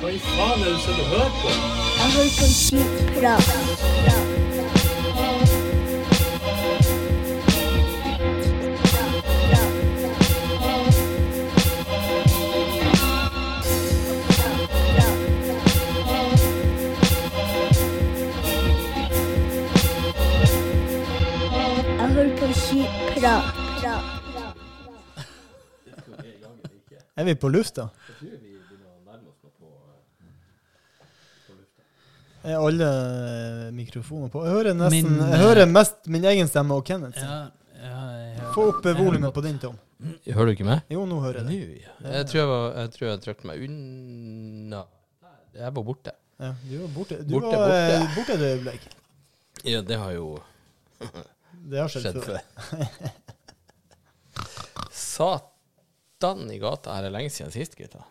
Hva i faen er det du sitter og hører på? Jeg hører på skitprat. Jeg hører på skitprat. Er vi på lufta? Er alle eh, mikrofoner på? Jeg hører nesten Min, Jeg hører mest min egen stemme og Kenneth. Ja, ja, hører- Få opp eh, volumet på din, Tom. Hører du ikke meg? Jo, nå hører jeg deg. Jeg tror jeg, var, jeg, tror jeg trykte meg unna Jeg var borte. Ja, du var borte. Du Borte, var eh, borte. borte et øyeblikk. Ja, det har jo Det har skjedd, skjedd før. Satan i gata, her er lenge siden sist, gutta.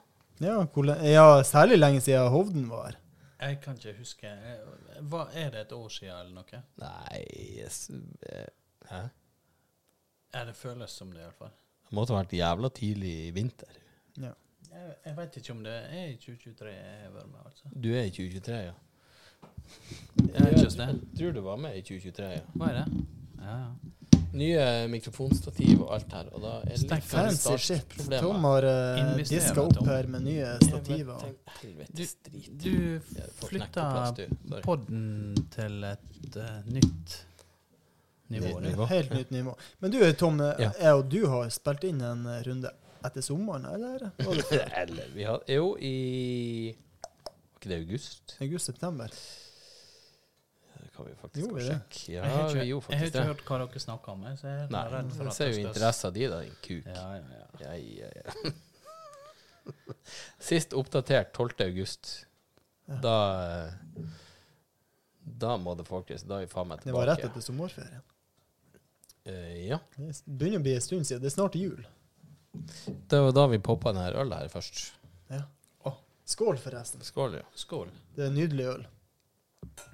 Ja, ja, særlig lenge siden Hovden var her. Jeg kan ikke huske hva, Er det et år siden eller noe? Nei yes, eh, Hæ? Ja, det føles som det, iallfall. Det måtte ha vært jævla tidlig i vinter. Ja. Jeg, jeg veit ikke om det er i 2023 jeg har vært med, altså. Du er i 2023, ja? Jeg det. Jeg tror du var med i 2023, ja. Hva er det? Ja, ja. Nye mikrofonstativ og alt her, og da er det litt Fancy shit. Tom har uh, diska opp her med nye stativer. Du Jeg flytta podden til et uh, nytt nivå. Nytt nivå. Helt nytt nivå. Men du Tom, eh, Ja. jeg og du har spilt inn en runde etter sommeren, eller? Eller vi har Jo, i Var ikke det august? August-september? Kan vi faktisk jo, sjekke. sjekke. Jeg Ja, har vi ikke, gjorde jeg har ikke hørt hva dere snakker om. Jeg, så jeg er Nei, redd for at ser jo interessen din, da, din kuk. Ja, ja, ja. Ja, ja, ja. Sist oppdatert 12. august. Ja. Da Da må det faktisk Da er vi faen meg Det var rett etter sommerferien. Uh, ja. Det begynner å bli en stund siden. Det er snart jul. Det var da vi poppa denne ølet her først. Ja. Skål, forresten. Skål, ja. Skål. Det er nydelig øl.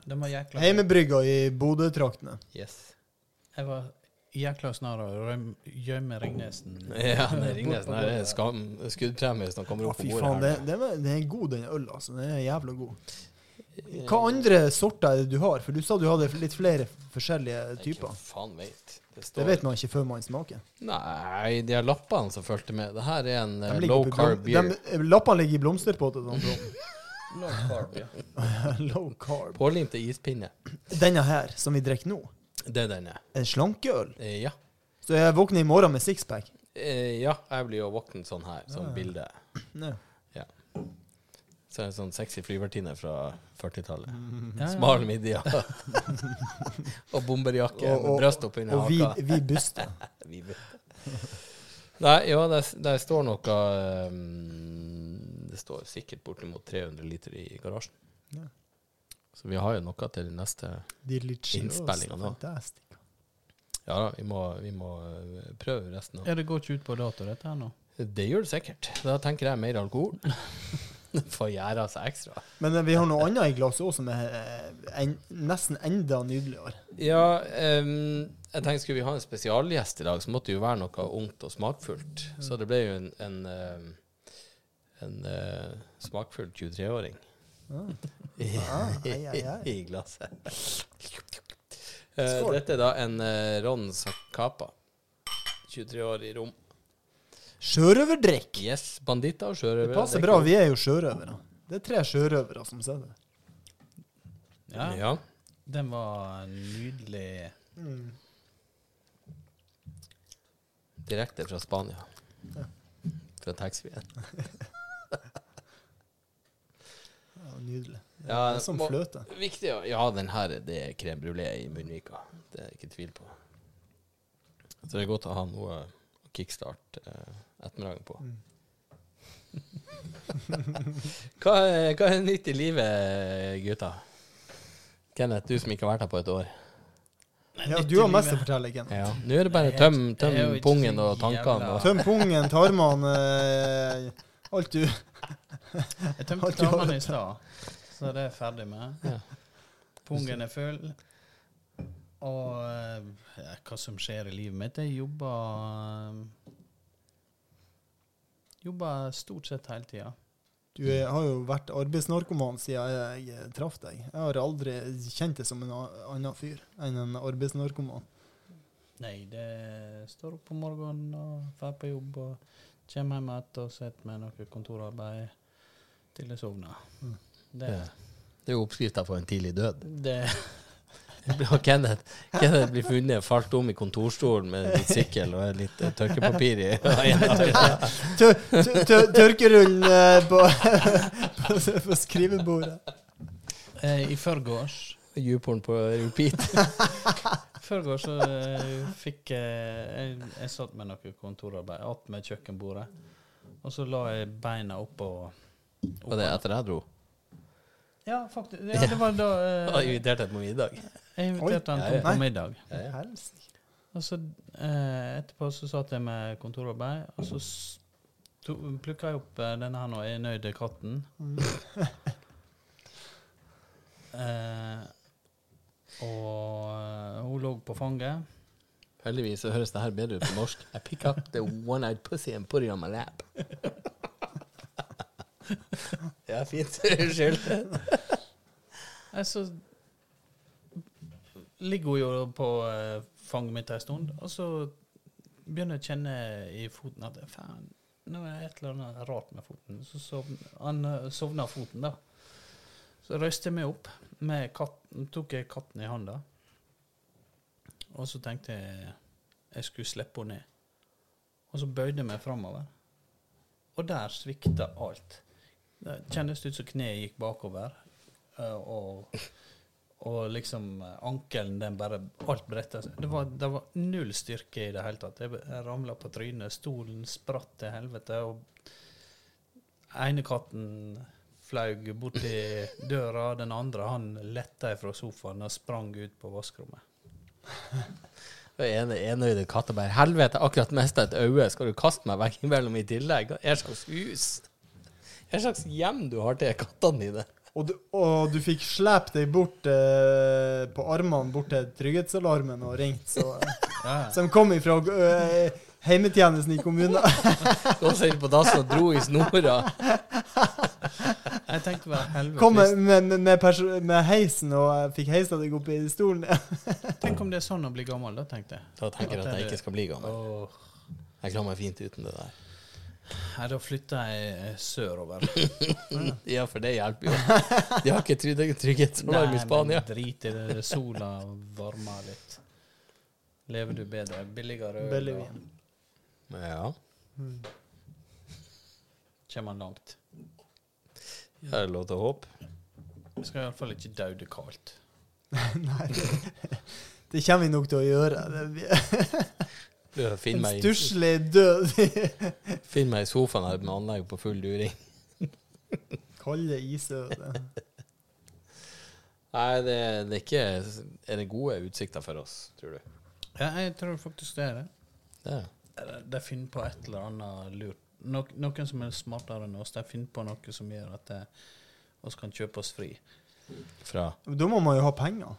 Den var jækla Heimebrygga i Bodø-traktene. Yes. Jeg var jækla snar å gjemme Ringnesen. Ja, det Ringnes her er skam, skuddpremie hvis han kommer opp på bordet faen, her. det, er- det er god, den øl, altså. Den er jævla god. Hva andre sorter er det du har? For du sa du hadde litt flere forskjellige typer. Hva faen vet. Det, Det vet man ikke før man smaker. Nei, de her lappene som fulgte med. Det her er en eh, De low carb beer. de- Lappene ligger i blomsterpotet. sånn. Low carb, ja. Low carb. Pålimte ispinne. Denne her, som vi drikker nå, Det er denne. en slankeøl. Eh, ja. Så jeg våkner i morgen med sixpack. Eh, ja, jeg blir jo våken sånn her, sånn Ja. bilde. Ja. Så er det en sånn sexy flyvertinne fra 40-tallet. Ja, ja. Smal midje. og bomberjakke Og- med bryst oppunder Og vi, haka. vi buster. Vi vet. Nei, ja, det, der står noe um, Det står sikkert bortimot 300 liter i garasjen. Ja. Så vi har jo noe til neste. Innspillinga nå. Ja da, vi må, vi må uh, prøve resten av Ja, det går ikke ut på dato, dette her nå. Det gjør det sikkert. Da tenker jeg mer alkohol. For å gjøre seg ekstra. Men eh, vi har noe annet i glasset òg som er eh, en, nesten enda nydeligere. Ja, um, jeg tenkte skulle vi ha en spesialgjest i dag, så måtte det jo være noe ungt og smakfullt. Så det ble jo en, en, em, en uh, smakfull 23-åring Ah. i, Ah, ai. i glasset. uh, dette er da en uh, Ron Sakapa. 23 år i rom. Sjørøverdrikk. Yes, banditter og sjørøvere. Det passer er bra, vi er jo sjørøvere. Det er tre sjørøvere som sitter. Ja, Ja. Den var nydelig. Direkte fra Spania. Ja. Fra taxfree-en. Nydelig. Det Ja, er som må- fløte. Viktig, ja. ja, den her det er crème brulé i munnvika. Det er ikke tvil på. Så det er godt å ha noe å kickstarte eh, ettermiddagen på. Mm. hva, er, hva er nytt i livet, gutta? Kenneth, du som ikke har vært her på et år. Ja, du har mest å fortelle, Kenneth. Ja. Nå er det bare tøm, tøm pungen og tankene. Tøm pungen, tarmene, eh, alt du Jeg tømte kranene i stad, så det er jeg ferdig med. Ja. Pungen er full. Og eh, ja, hva som skjer i livet mitt Jeg jobber Jobber stort sett hele tida. Du er, har jo vært arbeidsnarkoman siden jeg, jeg traff deg. Jeg har aldri kjent deg som en annen fyr enn en arbeidsnarkoman. Nei, det står opp om morgenen og drar på jobb og kommer hjem igjen og sitter med noe kontorarbeid til jeg sovna. Mm. Det, Det er jo oppskrifta for en tidlig død. det Kenneth, Kenneth blir funnet falt om i kontorstolen med litt sykkel og litt uh, tørkepapir i. Tørkerull tørkerullen eh, på, på, på skrivebordet. eh, I førgårs Djuperen på repeat. I Førgårs så eh, fikk Jeg, jeg satt med noe kontorarbeid attmed kjøkkenbordet. Og så la jeg beina oppå Og det er etter jeg dro. Ja, faktisk. Ja, det var da Jeg inviterte eh, deg på middag. Jeg inviterte han til på middag. Ja, ja. Helsike. Og så eh, etterpå så satt jeg med kontorarbeid, og så s- to- plukka jeg opp eh, denne her nå, jeg nøyde katten. Eh, og eh, hun lå på fanget. Heldigvis så høres det her bedre ut på norsk. I pick up the one-eyed pussy and put it on my lap. ja, fint. Unnskyld. Nei, så ligger hun jo på eh, fanget mitt ei stund, og så begynner jeg å kjenne i foten at faen, nå er det et eller annet rart med foten. Så sovn, han eh, sovna foten, da. Så røyste jeg meg opp, med katten, tok jeg katten i hånda, Og så tenkte jeg jeg skulle slippe henne ned. Og så bøyde jeg meg framover. Og der svikta alt. Det kjennes ut som kneet gikk bakover. eh, Og, og liksom eh, ankelen, den bare Alt bretta seg. Det var, det var null styrke i det hele tatt. Jeg, ramla på trynet. Stolen spratt til helvete. Og ene katten flaug borti døra. Den andre han letta fra sofaen og sprang ut på vaskerommet. Ene enøyde katter bare Helvete, akkurat mista et øye. Skal du kaste meg veggimellom i tillegg? Jeg skal hus? Hva slags hjem du har til kattene dine? Og du, og du fikk slept deg bort eh, på armene bort til trygghetsalarmen og ringt, så, Ja, så de kom ifra eh, heimetjenesten i kommunen. Gå seg på dassen og dro i snora. Jeg tenkte bare helvete Kom med, med, med, med heisen og eh, fikk heisa deg opp i stolen. Tenk om det er sånn å bli gammel, da, tenkte jeg. Da tenker jeg at jeg ikke skal bli gammel. Jeg klarer meg fint uten det der. Nei, da flytter jeg sørover. Ja, for det hjelper jo. De har ikke trygg- trygghetsalarm i Spania. Nei, men drit i det. Sola varmer litt. Lever du bedre? Billigere øl, Billig og vin. Ja. kommer man langt. Jeg har lov til å håpe. Vi skal iallfall ikke daude kaldt. Nei, det kommer vi nok til å gjøre. Finn en meg, stusslig død. finn meg i sofaen her med anlegg på full during. Kalde isøde. Nei, det, det er ikke Er det gode utsikter for oss, tror du? Ja, jeg tror faktisk det er det. Det. De finner på et eller annet lurt. No, noen som er smartere enn oss, de finner på noe som gjør at vi oss kan kjøpe oss fri. Fra Da må man jo ha penger.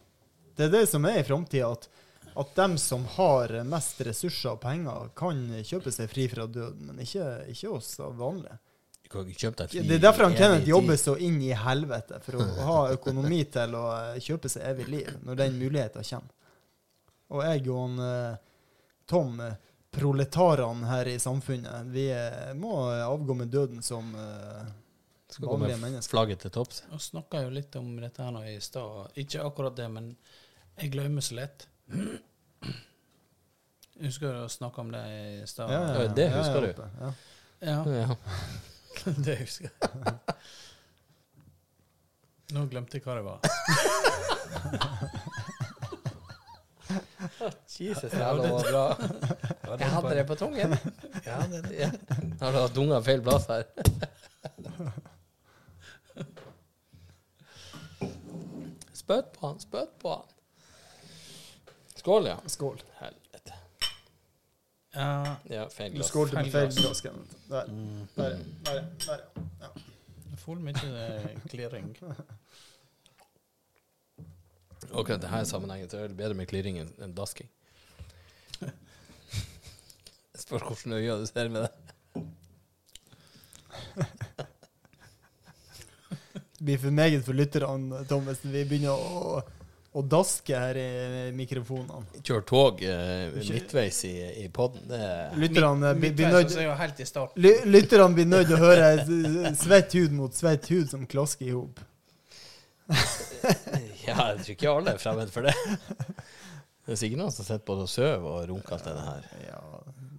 Det er det som er i framtida, at, at dem som har mest ressurser og penger, kan kjøpe seg fri fra døden, men ikke, ikke oss av vanlige. Du kan ikke kjøpe deg fri Det er derfor han Kenneth jobber så inn i helvete, for å ha økonomi til å kjøpe seg evig liv, når den muligheten kommer. Og jeg og han, eh, Tom, proletarene her i samfunnet, vi eh, må avgå med døden som eh, Skal gå med flagget til topps. Vi snakka jo litt om dette her nå i stad. Ikke akkurat det, men jeg glemmer så lett. Jeg husker å snakke om det i stad. ja, det husker du. Ja. Ja, Ja. det husker jeg. Nå glemte jeg hva det var. Jesus, det var bra. Jeg hadde det på tungen. Ja, det, ja. Har du hatt tunga feil plass her? Spøt på han, spøt på han. Skål, ja. Skål. Helvete. Ja, Ja, feil Du glass. skålte med Feil glass. Der. Der. Der, der, der, ja. jeg får mye klirring klirring. Akkurat i denne sammenhengen så er det bedre med klirring enn dasking. Jeg spør hvordan øyne du ser med det. blir for meget for lytterne, Thomas. Vi begynner å, å daske her i mikrofonene. Kjør tog eh, midtveis i, i poden. Det er Lytterne blir, Midtveis, nødt til å høre svett hud mot svett hud som klasker i hop. Ja, jeg tror ikke alle er fremmed for det. Det er sikkert noen som sitter både og sover og runker alt det her. Ja,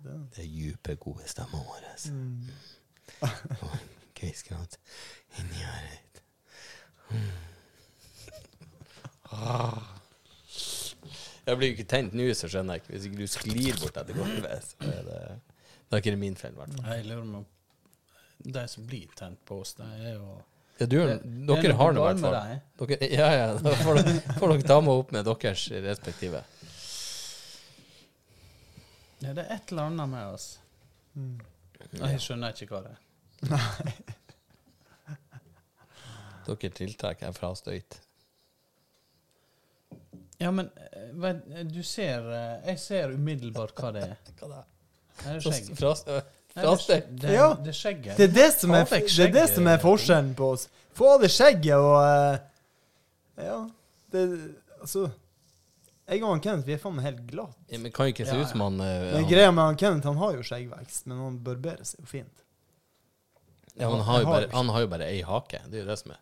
det. Det er dype, gode stemmer våre. Mm. Kviskrat inni øret. Ah. Jeg blir jo ikke tent nå, så skjønner jeg ikke. Hvis ikke du sklir bort etter gulvet, så er det Da er ikke det min feil, i hvert fall. Jeg lurer meg De som blir tent på oss, det er jo Ja, du, Det- er dere har nå i hvert fall. Dere, ja, ja, da får dere, får dere ta meg opp med deres respektive. Ja, det er et eller annet med oss. Mm. Jeg skjønner ikke hva det er. Dere tiltrekker en fra støyt. Ja, men eh, du ser eh, Jeg ser umiddelbart hva det er. Hva? Det er Fra, skjegg. fra, Nei, fra det, det, Ja. det er skjegget. Det er det som er, det er, det som er forskjellen på oss. Få av det skjegget og eh, Ja. Det Altså Jeg og han Kenneth vi er faen meg helt glatt. Ja, men kan jo ikke se Ja, ut som han, ja. Men greia med han Kenneth, han har jo skjeggvekst, men han barberer seg jo fint. Ja, han har, jo bare, han har jo bare ei hake. Det er jo det som er.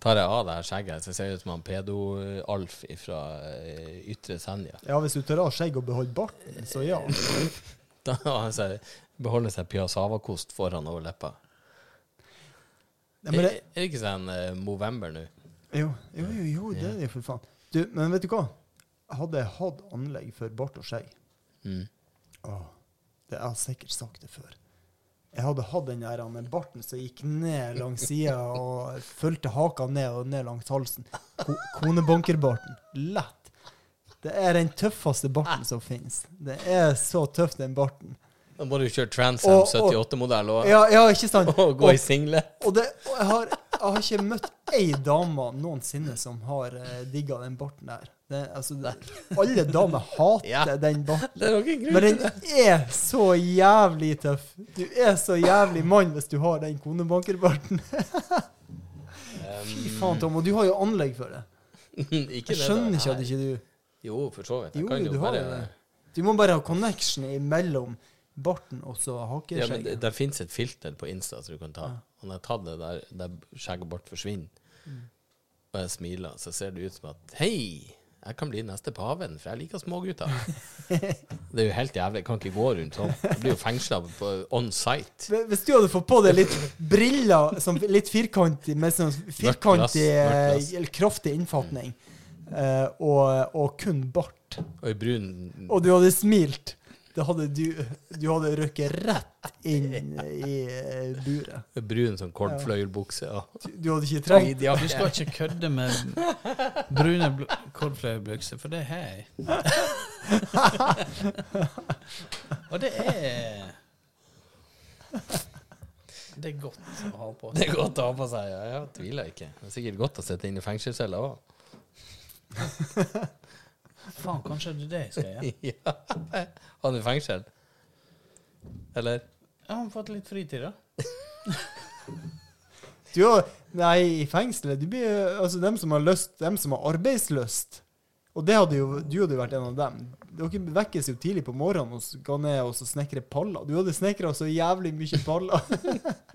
Tar jeg av det her skjegget, så ser det ut som han pedo-Alf fra Ytre Senja. Ja, hvis du tar av skjegg og beholder barten, så ja. Da har han seg- beholder seg piassavakost foran over leppa. ja det, Er det ikke sånn uh, Movember nå? jo, jo, jo, jo, det er det for faen. Du, men vet du hva? Hadde jeg hatt anlegg for bart og skjegg Mm. Det jeg sikkert sagt det før. Jeg hadde hatt den der med barten som gikk ned langs sida og fulgte haka ned og ned langs halsen. Ko konebankerbarten. Lett. Det er den tøffeste barten som finnes. Det er så tøff, den barten. Da må du kjøre og- 78-modell og, Ja, ja og gå i singlet. Og, det, og jeg, har, jeg har ikke møtt ei dame noensinne som har uh, digga den barten der. Det, altså, det, alle damer hater Ja. den barten. Men den er så jævlig tøff. Du er så jævlig mann hvis du har den konebankerbarten. Fy faen, Tom, og du har jo anlegg for det. ikke Jeg skjønner det, ikke at ikke du Jo, for så vidt. Jeg Jo, kan du jo har bare det. Du må bare ha connection mellom barten og så Ja, men det, hakeskjegget. det fins et filter på Insta som du kan ta. Ja. Jeg har tatt det der, der skjegg og bart forsvinner, Mm. og jeg smiler, så ser det ut som at Hei, jeg kan bli neste paven, for jeg liker smågutter. det er jo helt jævlig. Jeg kan ikke gå rundt sånn. Jeg blir jo fengsla on site. Hvis du hadde fått på deg litt briller, som litt firkantig, med sånn firkantig, eh, eller kraftig innfatning, eh, og, og kun bart, Og i brun og du hadde smilt, hadde du, du hadde røkket rett inn i eh, buret. brun sånn kordfløyelbukse. Ja. Du, du hadde ikke trengt det. Du skal ikke kødde med brune kordfløyelbukser, for det har jeg. Og det er Det er godt å ha på. det er godt å ha på seg. Ja, jeg tviler ikke. Det er sikkert godt å sitte inne i fengselscella òg. Faen, kanskje det er det jeg skal gjøre. ja. Han i fengsel? Eller? Ja, han har fått litt fritid, da. Du har, nei, i fengselet du blir, altså dem som har lyst, dem som har arbeidslyst. Og det hadde jo, du hadde jo vært en av dem. Dere vekkes jo tidlig på morgenen og skal ned og så snekre paller. Du hadde snekra så jævlig mye paller.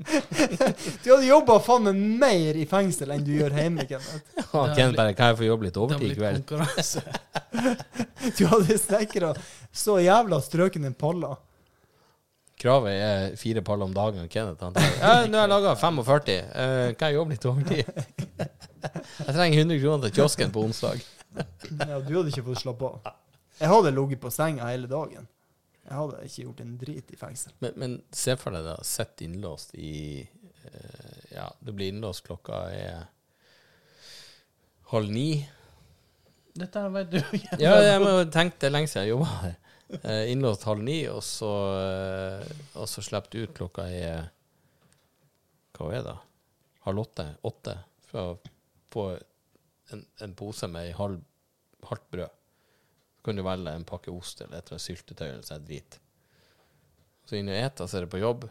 du hadde jobba faen meg mer i fengsel enn du gjør hjemme, Kenneth. Ja, Kenneth bare Kan jeg få jobbe litt overtid i kveld? Du hadde snekra så jævla strøkne paller. Kravet er fire paller om dagen. Kenneth han tar ja, Nå har jeg laga 45. Uh, kan jeg jobbe litt overtid? jeg trenger 100 kroner til kiosken på onsdag. Ja, du hadde ikke fått slappe av. Jeg hadde ligget på senga hele dagen. Jeg hadde ikke gjort en drit i fengsel. Men, men se for deg da, sitt innlåst i eh, Ja, du blir innlåst klokka er halv ni. Dette her vet du jo Ja, jeg må tenke det er lenge siden jeg jobba her. Eh, innlåst halv ni, og så, eh, og så slipper du ut klokka er Hva er det? da? Halv åtte? Åtte? For å få en, en pose med ei halv, halvt brød. Kan du velge en pakke ost eller et syltetøy eller sånn drit. Så inn og ete, så er det på jobb.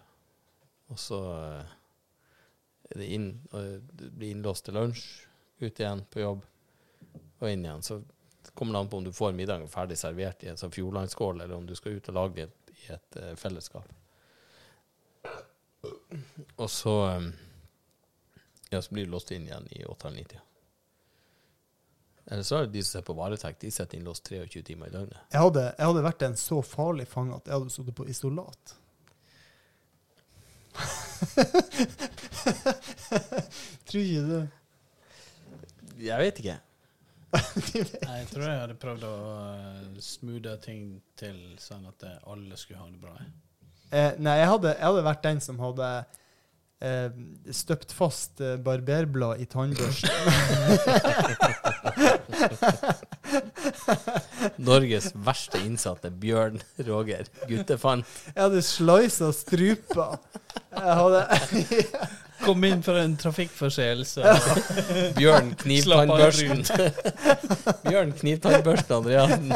Og så eh, er det inn, og blir innlåst til lunsj, ut igjen på jobb, og inn igjen. Så kommer det an på om du får middagen ferdig servert i en sånn fjordlandskål, eller om du skal ut og lage det i et uh, fellesskap. Og så um, ja, så blir du låst inn igjen i 8-9-tida. Eller så er det de som sitter på varetekt, de sitter innlåst 23 timer i døgnet. Jeg hadde, jeg hadde vært en så farlig fange at jeg hadde sittet på isolat. Tror ikke det. Jeg vet ikke. Nei, jeg tror jeg hadde prøvd å uh, smoothe ting til sånn at eh, alle skulle ha det bra. Eh, nei, jeg hadde, jeg hadde vært den som hadde eh, støpt fast eh, barberblad i tannbørsten. Norges verste innsatte, Bjørn Roger Guttefant. Jeg hadde slisa strupa. Jeg hadde Kom inn for en trafikkforseelse. Bjørn Knivtannbørsten. Bjørn Knivtannbørsten Andreassen.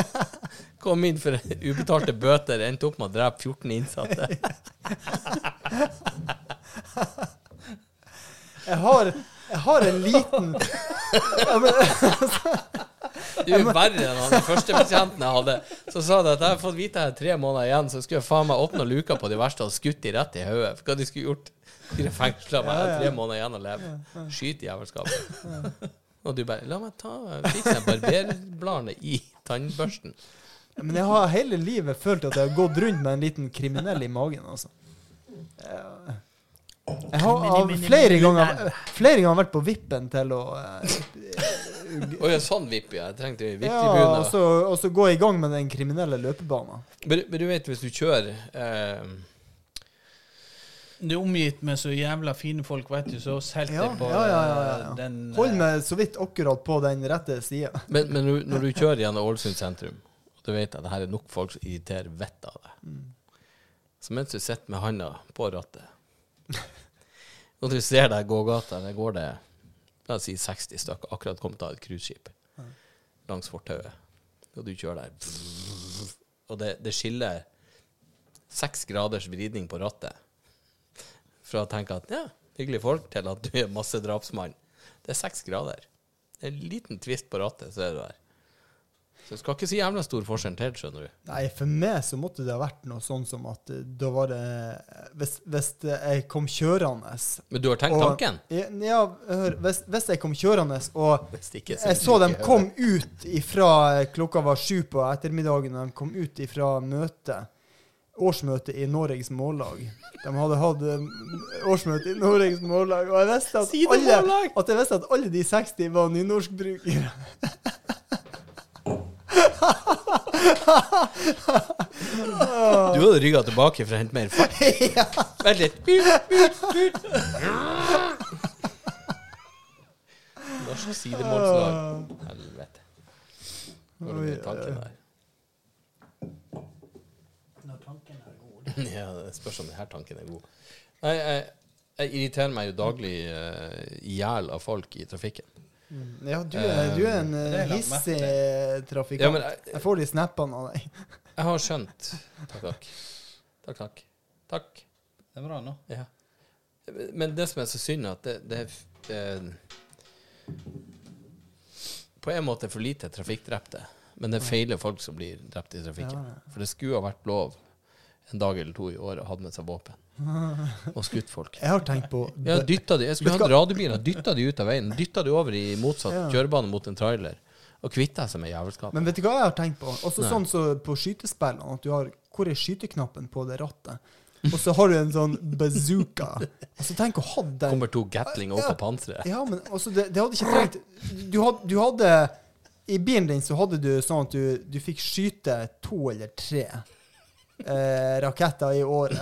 Kom inn for ubetalte bøter, endte opp med å drepe 14 innsatte. Jeg har, jeg har en liten Du er verre enn han førstebetjenten jeg hadde. Så sa de at jeg har fått vite her tre måneder igjen, så skulle jeg faen meg åpna luka på de verste og skutt de rett i hodet. Hva de skulle gjort? Skulle fengsla meg. Jeg har tre måneder igjen å leve. Skyt jævelskapet. Og du bare La meg ta fikse barberbladene i tannbørsten. Men jeg har hele livet følt at jeg har gått rundt med en liten kriminell i magen. Altså. Jeg, jeg har av flere ganger, flere ganger vært på vippen til å eh, Å ja, sånn vipp, ja. Jeg trengte ja, og, vipptribuner. så, og så gå i gang med den kriminelle løpebanen. Men, men du vet, hvis du kjører eh, Du er omgitt med så jævla fine folk, vet du, så helt Ja, på ja, ja, ja, ja. eh, den eh, Hold meg så vidt akkurat på den rette sida. Men, men når, du kjører gjennom Ålesund sentrum, du vet at det her er nok folk som irriterer vettet av deg, så mens du sitter med handa på rattet, Når du ser deg gå gågata, der går det la oss si 60 stykker, akkurat kommet av et cruiseskip langs fortauet, og du kjører der, og det, det skiller seks graders vridning på rattet fra å tenke at ja, hyggelige folk, til at du er massedrapsmann. Det er seks grader. Det er en liten tvist på rattet, så er du der. Så det skal ikke si jævla stor forskjell til, skjønner du. Nei, for meg så måtte det ha vært noe sånn som at eh, da var det Hvis, hvis jeg kom kjørende Men du har tenkt og- tanken? Ja, ja, hør. Hvis, hvis jeg kom kjørende og Hvis ikke, så jeg så dem ikke kom ut ifra klokka var sju på ettermiddagen, og de kom ut ifra møtet, årsmøte i Norges Mållag. De hadde hatt eh, årsmøte i Norges Mållag, og jeg visste at, alle, at jeg visste at alle de 60 var nynorskbrukere. Du hadde rygga tilbake for å hente mer fart. Vent litt. Har sidemålslag. Helvete. Hva er det med tanken der? Når tanken er god. Ja, det spørs om denne tanken er god. Nei, jeg, jeg irriterer meg jo daglig uh, hjel av folk i trafikken. Ja, du er, du er en uh, eh, er hissig Ja, trafikant. men jeg, Jeg får de snappene av deg. jeg har skjønt Takk, takk. Takk, takk. Takk. Det er bra nå. Ja. Men det som er så synd, er at det, det, det På en måte for lite trafikkdrepte, men det feiler folk som blir drept i trafikken. Ja, ja. For det skulle ha vært lov en dag eller to i året å ha med seg våpen og skutt folk. Jeg har tenkt på Ja, dytta de, jeg skulle ha du og dytta de ut av veien, dytta de over i motsatt Ja. kjørebane mot en trailer, og kvitta seg med jævelskapet. Men vet du hva jeg har tenkt på? Også Nei. sånn så på skytespillene, at du har Hvor er skyteknappen på det rattet? Og så har du en sånn bazooka. Altså, tenk å ha den Kommer to Gatling opp Ja. av panseret. Ja, men altså, det, det hadde ikke trengt du hadde, du hadde I bilen din så hadde du sånn at du, du fikk skyte to eller tre eh, raketter i året.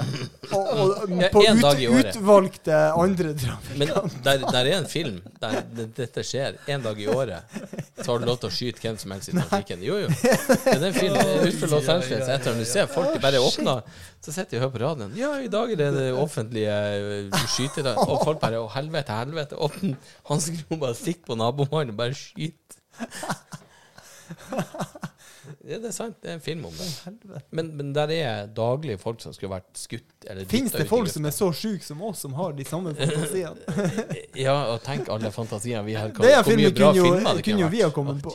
Og, og på en ut, dag i året. utvalgte andre traff. Men der, der er en film der dette skjer en dag i året. Så har du lov til å skyte hvem som helst i trafikken. Jo, jo. Men den filmen utenfor Los Angeles. Etter at du ser folk bare åpner, så sitter de og hører på radioen. Ja, i dag er det det offentlige eh, skytere. Og folk bare Å, helvete, helvete. Åpne hanskerommet, stikk på nabomannen og bare skyt. Ja, det er sant. Det er en film om det. Men, men der er daglig folk som skulle vært skutt eller Fins det folk som er så sjuke som oss, som har de samme fantasiene? Ja, og tenk alle fantasiene vi har. Det er hvor mye vi bra kunne jo, filmer det kunne jo vi ha kommet på.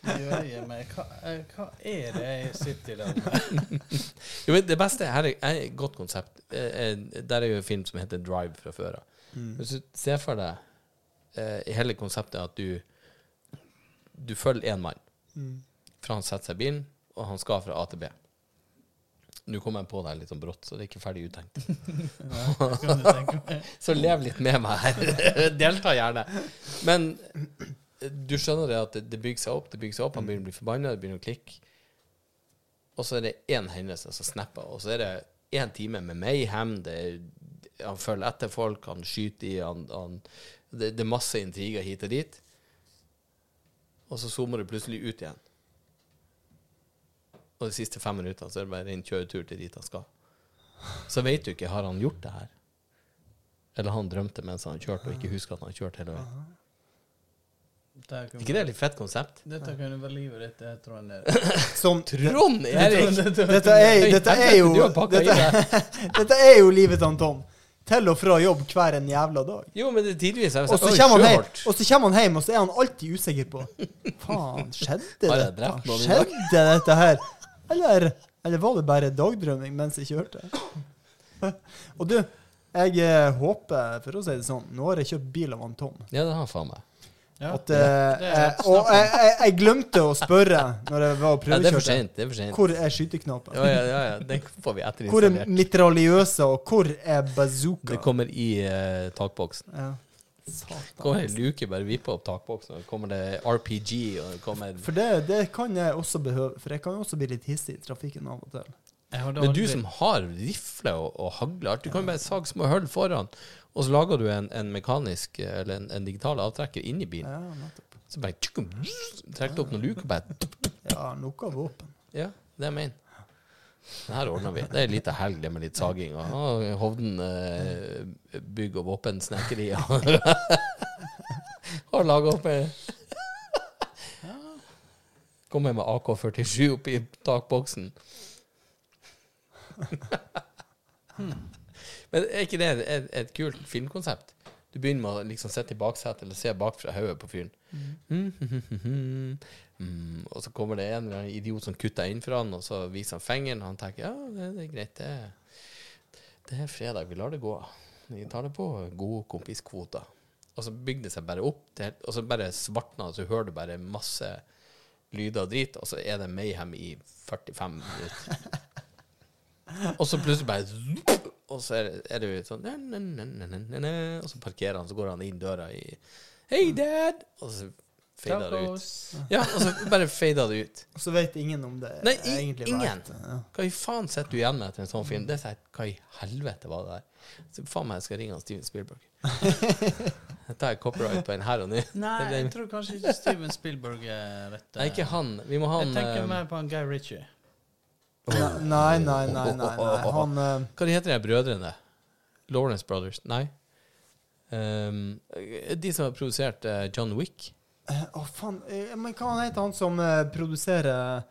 Jøye meg, hva, eh, hva er det jeg sitter i den med? Jo, men det beste her er, et godt konsept. Eh, eh, Der er jo en film som heter Drive fra før av. Mm. Hvis du ser for deg hele konseptet at du Du følger én mann Mm. fra han setter seg i bilen, og han skal fra A til B. Nå kom jeg på deg litt sånn brått, så det er ikke ferdig uttenkt. Så lev litt med meg her. Delta gjerne. Men du skjønner det at det, det bygger seg opp, det bygger seg opp, han begynner å bli forbanna, det begynner å klikke. Og så er det én hendelse som snapper, og så er det én time med mayhem. Det han følger etter folk, han skyter i, han, han det, det er masse intriger hit og dit. Og så zoomer det plutselig ut igjen. Og de siste fem minuttene så er det bare en kjøretur til dit han skal. Så vet du ikke, har han gjort det her? Eller han drømte mens han kjørte, og ikke husker at han har kjørt hele veien. Det kan- ikke det litt fett konsept? Dette kunne være livet ditt, det, tror jeg. Som, Trond Erik! dette er, dette er jo Du dette, deg. dette er jo livet til Tom. Til og fra jobb hver en jævla dag. Jo, men det er tidvis Og så kommer han hjem, og så kommer han hjem, og så er han alltid usikker på Faen, skjedde Har jeg dette? drept noen i dag? Skjedde dette her? Eller, eller var det bare dagdrømming mens jeg kjørte? Og du, jeg eh, håper, for å si det sånn, nå har jeg kjøpt bil av han Tom. Ja, det har han faen meg. Ja. At, eh, og jeg, jeg, jeg glemte å spørre når jeg var og Ja, det er prøvekjørte. sent. Det er for sent. Hvor er skyteknappen? Ja, ja, ja, ja. Den får vi Hvor er etterinstallert. mitraljøsa, og hvor er bazooka? Det kommer i eh, takboksen. ja. Satan. Kommer en luke, bare vipper opp takboksen, og kommer det RPG, og det kommer For det, det kan jeg også behøve, for jeg kan også bli litt hissig i trafikken av og til. Men du som har rifle og, og hagle, du kan bare sage små hull foran, og så lager du en, en mekanisk eller en, en digital avtrekker inni bilen. Ja, nettopp. Så bare tjukkum, trekker opp noen luker, bare Ja, noe våpen. Ja, det jeg mener. Det her ordner vi. Det er en liten helg det med litt saging. Og, Hovden eh, bygg- og våpensnekkeri. Har laga opp ei Kommer med AK-47 oppi takboksen. Men er ikke det et, et kult filmkonsept? Du begynner med å liksom sitte i baksetet eller se bakfra hodet på fyren. Mm. Mm, og så kommer det en eller annen idiot som kutter inn for han, og så viser han fingeren, og han tenker ja, det, det er greit, det, det er fredag, vi lar det gå. Vi tar det på gode kompiskvoter. Og så bygger det seg bare opp, til, og så bare svartner det, så hører du bare masse lyder og drit, og så er det mayhem i 45 minutter. Og så plutselig bare Og så er det, jo sånn Og så parkerer han, så går han inn døra i Hei, dad! Og så fader det ut. Ja, og så bare fader det ut. Og så vet ingen om det Nei, i- egentlig var ingen. Ja. Hva i faen sitter du igjen med etter en sånn film? Det er sånn, Hva i helvete var det der? Så faen meg, jeg skal ringe han Steven Spielberg. Jeg tar copyright på en her og nå. Nei, jeg tror kanskje ikke Steven Spielberg er rett. Nei, ikke han. Vi må ha Jeg tenker eh, mer på han Guy Ritchie. Nei, nei, nei, nei, nei. Han eh, Hva de heter de brødrene? Lawrence Brothers? Nei. Um, de som har produsert eh, John Wick. eh, Å, faen. eh, Men hva han heter han som eh, produserer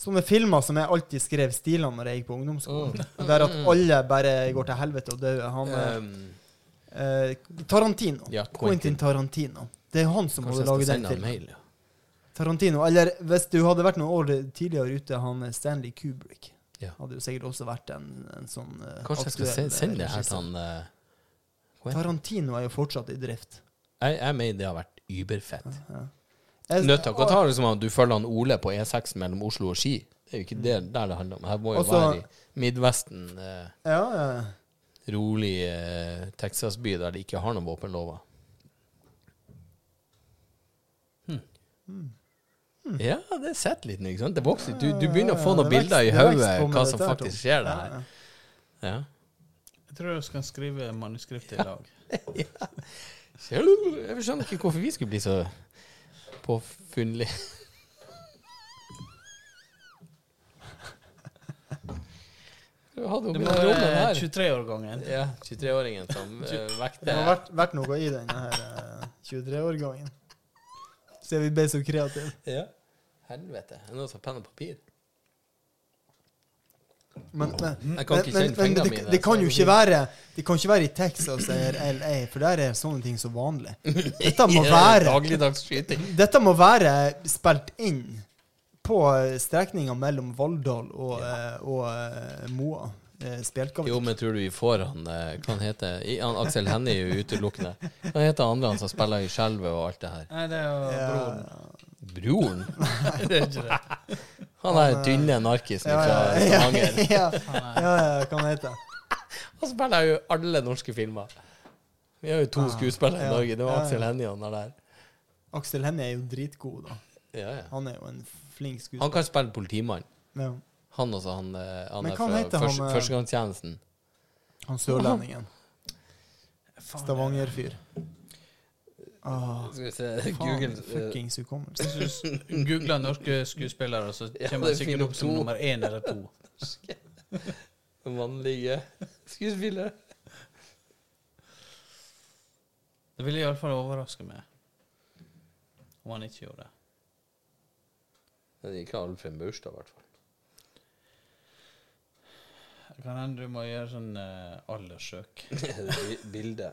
sånne filmer som jeg alltid skrev stilene når jeg gikk på ungdomsskolen? Der at alle bare går til helvete og dør. Han eh, Um, eh, Tarantino. ja, Quentin Tarantino. Det er han som Kanskje må jeg skal lage den sende han filmen. mail, ja. Tarantino. Eller hvis du hadde vært noen år tidligere ute, han Stanley Kubrick. Ja. Hadde jo sikkert også vært en, en sånn uh, Kanskje jeg skal sende det her til han uh, Tarantino er jo fortsatt i drift. Jeg, jeg mener det har vært überfett. Ja. ja. Nødt til å ta det som at du følger han Ole på E6 mellom Oslo og Ski. Det er jo ikke det der det handler om. Her må jo Også- være i Midvesten, eh, Ja, ja. rolig eh, Texas-by der de ikke har noen våpenlover. Ja, det sitter litt nå, ikke sant? Det vokser. Du, du begynner å få noen vekst- bilder i det hodet hva som faktisk skjer der. ja. Ja. Jeg tror jeg skal skrive manuskriptet i lag. Jeg skjønner ikke hvorfor vi skulle bli så påfunnelige. Det må være 23-årgangen. Ja, 23-åringen som vekte Det må ha vært, vært noe i denne her eh, 23-årgangen. Så vi ble så kreative. ja. Helvete. Er det noen som har penn og papir? Men, men, Jeg kan ikke men, kjenne men, fingrene det, mine, det kan så jo jeg ikke være Det kan ikke være i Texas eller LA, for der er sånne ting så vanlig. Dette må være Dagligdags skyting. Dette må være spilt inn på strekninga mellom Valldal og, eh, og eh, Moa. Eh, Spjelkavik. Jo, men tror du vi får han eh, Hva han heter I- han Aksel Hennie er jo utelukkende. Hva heter han andre han som spiller i Skjelvet og alt det her? Nei, det er jo Ja. Broren. Det er ikke det. Han er tynne narkisen Ja, fra Stavanger. ja, Han ja, ja, hva han heter Han spiller jo alle norske filmer. Vi har jo to Ah, skuespillere i Norge. Det var Aksel. Hennie han er der. Aksel Hennie er jo dritgod, da. Ja, ja. Han er jo en flink skuespiller. Han kan spille politimann. Han også, han, eh, han er fra han, først, eh, førstegangstjenesten. Han sørlendingen. Stavanger-fyr. Ah, Skal vi se Google eh, fuckings hukommelse. Hvis du googler norske skuespillere, så Ja, kommer det han sikkert finner opp som to. nummer én eller to. mannlige skuespillere. Det ville iallfall overraske meg om han ikke gjorde det. Men ikke Alfred Maurstad, i hvert fall. Det kan hende du må gjøre sånn uh, alderssøk. Bi- Bilde.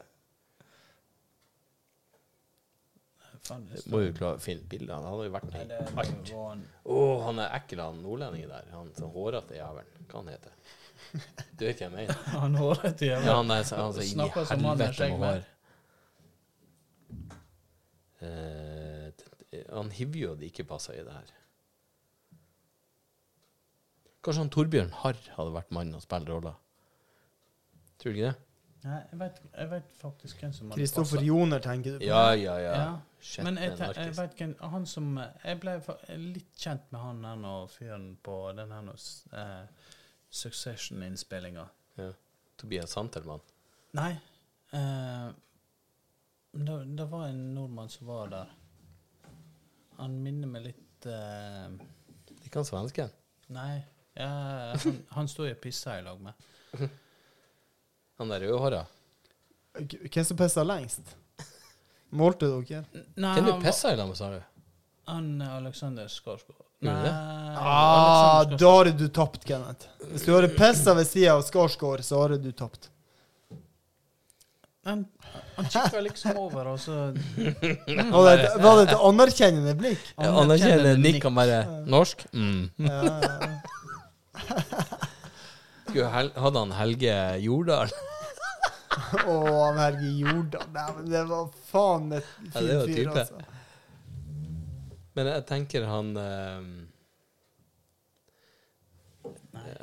Faen, Må jo klare å finne et bilde. Han hadde jo vært Nei, i alt. Å, oh, han er ekkel, han nordlendingen der. Han sånn hårete jævelen. Hva han heter Du vet hvem jeg mener? Han hårete Ja, jævel. han er så- han er så inn i som med helvete med med. hår. Eh, han hiver jo det ikke passer i det her. Kanskje han Torbjørn Harr hadde vært mannen og spilt rolla. Tror du ikke det? Nei, jeg vet, jeg vet faktisk hvem som hadde Kristoffer. Joner, tenker du på? Ja, ja, ja. Ja, Men jeg, te- jeg vet hvem Han som Jeg ble fa- litt kjent med han her nå, fyren på den her nå, s- eh, Succession-innspillinga. Ja. Tobias Santelmann. Nei. Eh, det, det var en nordmann som var der. Han minner meg litt eh, Ikke han svensken? Nei. Ja, han, han sto jeg og pissa i lag med. Han der rødhåra? Hvem som pissa lengst? Målte dere? Nei, Hvem du pissa i lag med, sa du? han Alexander Skarsgård. Nei, det? Ah, Alexander da har du tapt, Kenneth. Hvis du hadde pissa ved sida av Skarsgård, så hadde du tapt. Han, han kikka liksom over, og så Var det var det et anerkjennende blikk? Anerkjennende nikk han bare Norsk? Mm. Ja, ja. Skulle hel hadde han Helge Jordal? Å, han Helge Jordal. Nei, men det var faen et fin det var fyr, altså. Men jeg tenker han eh,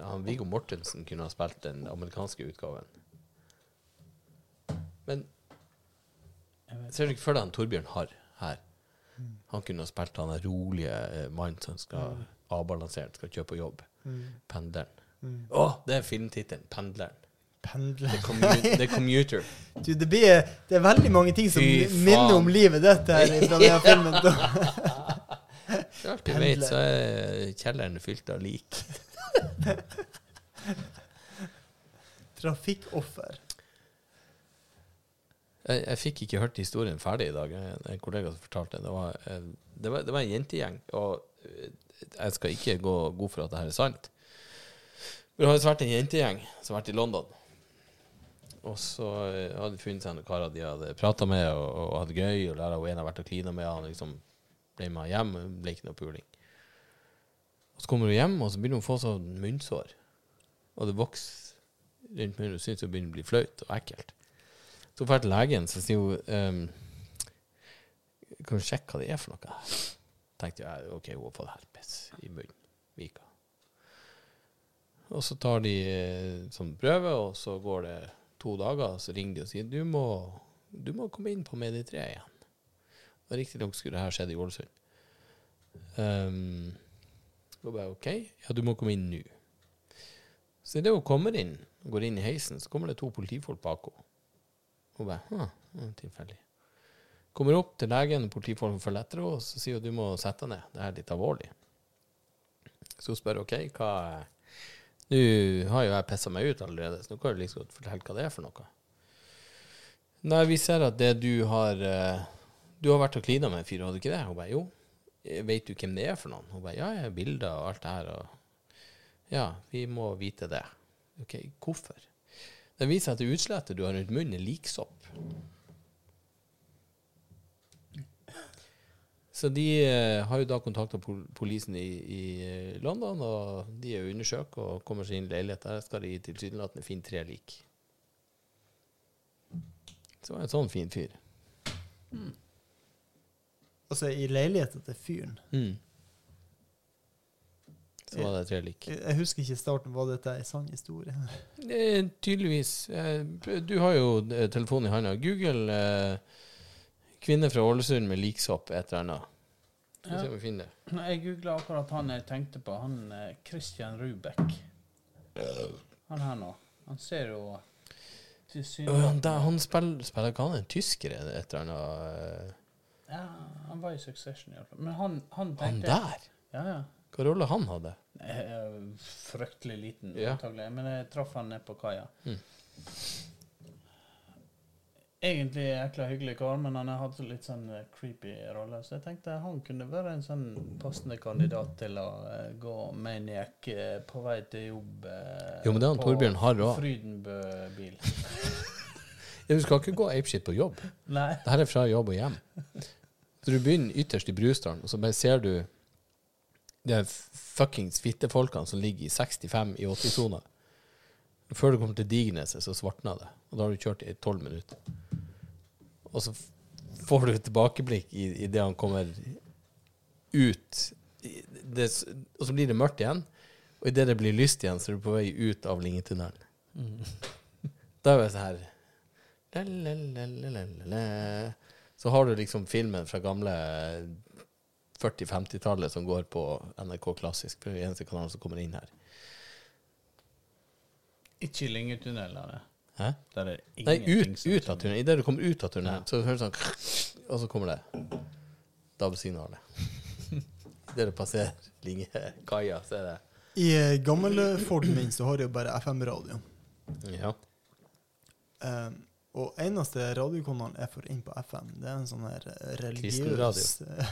Han Viggo Mortensen kunne ha spilt den amerikanske utgaven. Men ser du ikke for deg han Torbjørn Harr her? Han kunne ha spilt han rolige eh, mannen som skal avbalansert, skal kjøpe på jobb. Mm. Pendleren. Mm. Å, det er filmtittelen. Pendleren. Pendler. The, commu the Commuter. Du, det, blir, det er veldig mange ting som minner om livet ditt her fra denne filmen. Så alt du vet, så er kjelleren fylt av lik. Trafikkoffer. Jeg, jeg fikk ikke hørt historien ferdig i dag. En, kollega som fortalte det. Det var, eh, det var, det var en jentegjeng. Og eh, jeg skal ikke gå god for at det her er sant. Det har vært en jentegjeng som har vært i London. Og så eh, hadde de funnet seg noen karer de hadde prata med og, og hatt det gøy. Og lærer hun en har vært og klina med han. Liksom ble med hjem. Det ble ikke noe puling. Og så kommer hun hjem, og så begynner hun å få sånn munnsår. Og det vokser rundt munnen. Hun syns det begynner å bli flaut og ekkelt. Så drar jeg til legen, så sier hun um, Kan du sjekke hva det er for noe? tenkte jeg OK, hun har fått herpes i munnen. Vika. Og så tar de sånn prøve, og så går det to dager, og så ringer de og sier du må, du må komme inn på Medie3 igjen. Og Riktignok skulle det her skjedd i Ålesund. Um, og bare OK, ja, du må komme inn nå. Så idet hun kommer inn, går inn i heisen, så kommer det to politifolk bak henne. Hun bare Hm, er tilfeldig. Kommer opp til legen, politifolk følger etter henne, og så sier hun du må sette deg ned, det er litt alvorlig. Så hun spør OK, hva Nå har jo jeg pissa meg ut allerede, så nå kan du liksom godt fortelle hva det er for noe. Nei, vi ser at det du har eh, Du har vært og klina med en fyr, hadde du ikke det? Hun bare jo. Vet du hvem det er for noen? Hun bare Ja, jeg har bilder og alt det her. Og ja, vi må vite det. OK, hvorfor? Det viser at det utslettet du har rundt munnen, er liksopp. Så de eh, har jo da kontakta pol polisen i, i eh, London, og de er jo undersøkt og kommer seg inn i leilighet. Der skal de tilsynelatende finne tre lik. Så var det en sånn fin fyr. Altså, i leiligheten til fyren. Mm. Så var det tre lik. Jeg jeg husker ikke starten, var dette en sann historie? Er tydeligvis eh, Du har jo eh, telefonen i handa. Google eh, 'kvinne fra Ålesund med liksopp' et eller annet. Skal vi se om vi finner det. Jeg googla akkurat han jeg tenkte på. Han eh, Christian Rubek. Han her nå. Han ser jo da, han spiller, spiller ikke han en tysker et eller annet? eh, Ja, han var i Succession iallfall. Men han, han Han der? Ja, ja. Hva rolle han hadde? Er Fryktelig liten, Ja. antagelig. Men jeg traff han nede på kaia. Mm. Egentlig jækla hyggelig kar, men han har hatt litt sånn eh, creepy rolle. Så jeg tenkte han kunne være en sånn passende kandidat til å eh, gå maniac eh, på vei til jobb eh, Jo, men det er han Torbjørn har også. Frydenbø-bil. Ja, du skal ikke gå apeshit på jobb. Nei. Dette er fra jobb og hjem. Så du begynner ytterst i Brustrand, og så bare ser du de fuckings fittefolkene som ligger i 65 i 80-sona. Før du kommer til Digneset, så svartner det. Og da har du kjørt i 12 minutter. Og så får du et tilbakeblikk i, i det han kommer ut det, Og så blir det mørkt igjen. Og idet det blir lyst igjen, så er du på vei ut av Lingetunnelen. Da er det sånn her. Så har du liksom filmen fra gamle 40-50-tallet som går på NRK Klassisk. For det er den eneste kanalen som kommer inn her. Ikke i Lyngetunnelene. Hæ? Der er Nei, ut, som ut av tunnelen. Idet du kommer ut av tunnelen, Ja. så høres det sånn Og så kommer det DAB-signalet. Idet du passerer Lingekaia, så er det I gamle Forden min så har jeg jo bare FM-radio. Ja. Um, og eneste radiokanalen jeg får inn på FM, det er en sånn her eh, religiøs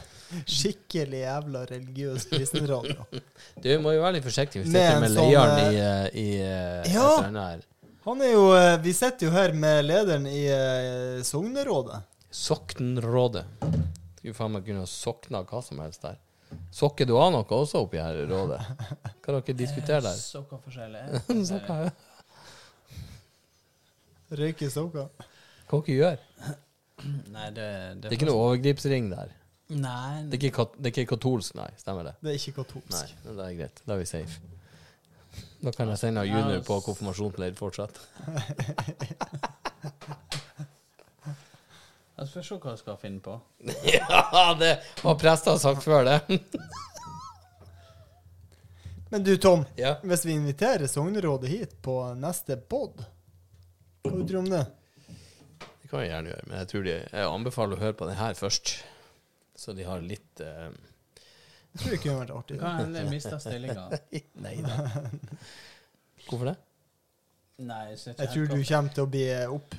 Skikkelig jævla religiøs kristenradio. Du må jo være litt forsiktig hvis Med dette med sånn, lederen eh, i, eh, i eh, Ja. eller annet her. Han er jo Vi sitter jo her med lederen i Sognerådet. Soknrådet. Skulle faen meg kunne sokna hva som helst der. Sokker du av noe også oppi her i rådet? Kan dere diskutere der? Sokker forskjellig. Sokker, ja. Røyker sokker. Hva dere gjør? Nei, det, Det er ikke noe overgripsring der. Nei, Det er ikke, kat det er ikke katolsk, nei. Stemmer det? Det er ikke katolsk. Nei, men det er greit. Da er vi safe. Da kan jeg sende junior på konfirmasjonsleir fortsatt. Jeg skal se hva jeg skal finne på. Ja, det har prester sagt før, det. Men du, Tom. Ja. Hvis vi inviterer Sognerådet hit på neste pod, hva tror du om det? Det kan jeg gjerne gjøre, men jeg tror de, jeg anbefaler å høre på den her først. Så de har litt eh, Jeg tror det kunne vært artig. Kan hende mista stillinga. Nei da. Hvorfor det? Nei, jeg, Jeg tror du kommer til å bli opp...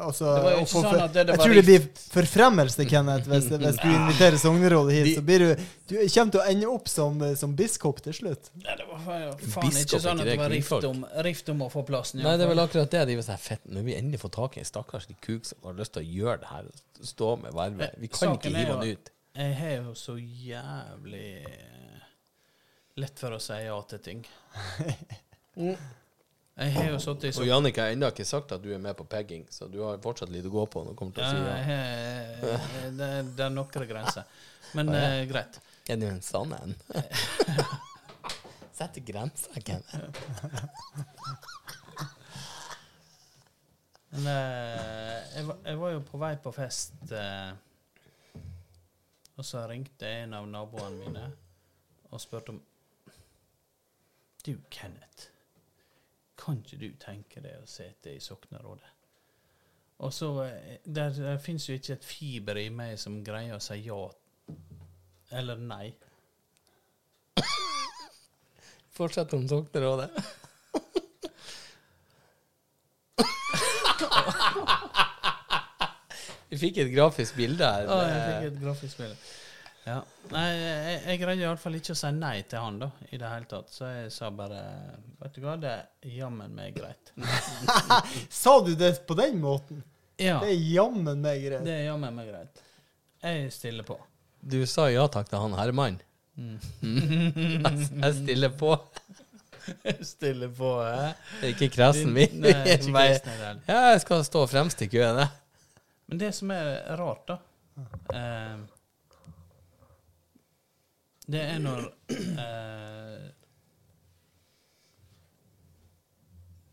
Altså, Det var jo ikke sånn at det- det jeg tror det blir forfremmelse, Kenneth, hvis, hvis du inviterer Sognerådet hit. De- Så blir du Du kommer til å ende opp som, som biskop til slutt. Nei, det var faen, faen Biskop, ikke sånn at det var rift om, rift om å få plassen. Nei, det er vel akkurat det. De var sånn fett. Når vi endelig får tak i en stakkars kuk som har lyst til å gjøre det her, stå med vervet Vi kan Saken ikke hive han ut. Jeg har jo så jævlig eh, lett for å si ja til ting. Jeg har jo sittet i Og Jannicke har ennå ikke sagt at du er med på pegging, så du har fortsatt litt å gå på når du kommer til å si Ja, det, det er noen grenser. Men Å, ja. eh, greit. Er du en sann en? Setter grenser, Kenneth. Men eh, jeg, var, jeg var jo på vei på fest, eh, og så ringte en av naboene mine og spurte om Du, Kenneth, kan ikke du tenke deg å sitte i soknerådet? Og så eh, Der, der fins jo ikke et fiber i meg som greier å si ja eller nei. Fortsett om Soknerådet. Vi fikk et grafisk bilde her. Ja, jeg fikk et grafisk bilde. Ja. Nei, jeg, jeg greide iallfall ikke å si nei til han, da, i det hele tatt. Så jeg sa bare Vet du hva, det er jammen meg greit. Sa du det på den måten? Ja, Det er jammen meg greit. det er jammen meg greit. Jeg stiller på. Du sa ja takk til han Herman. Mm. Jeg stiller på. Jeg stiller på, hæ? Det er ikke kresen min. Nei, ikke kresen. Ja, jeg skal stå fremst i køen, jeg. Men det som er rart, da eh, Det er når eh,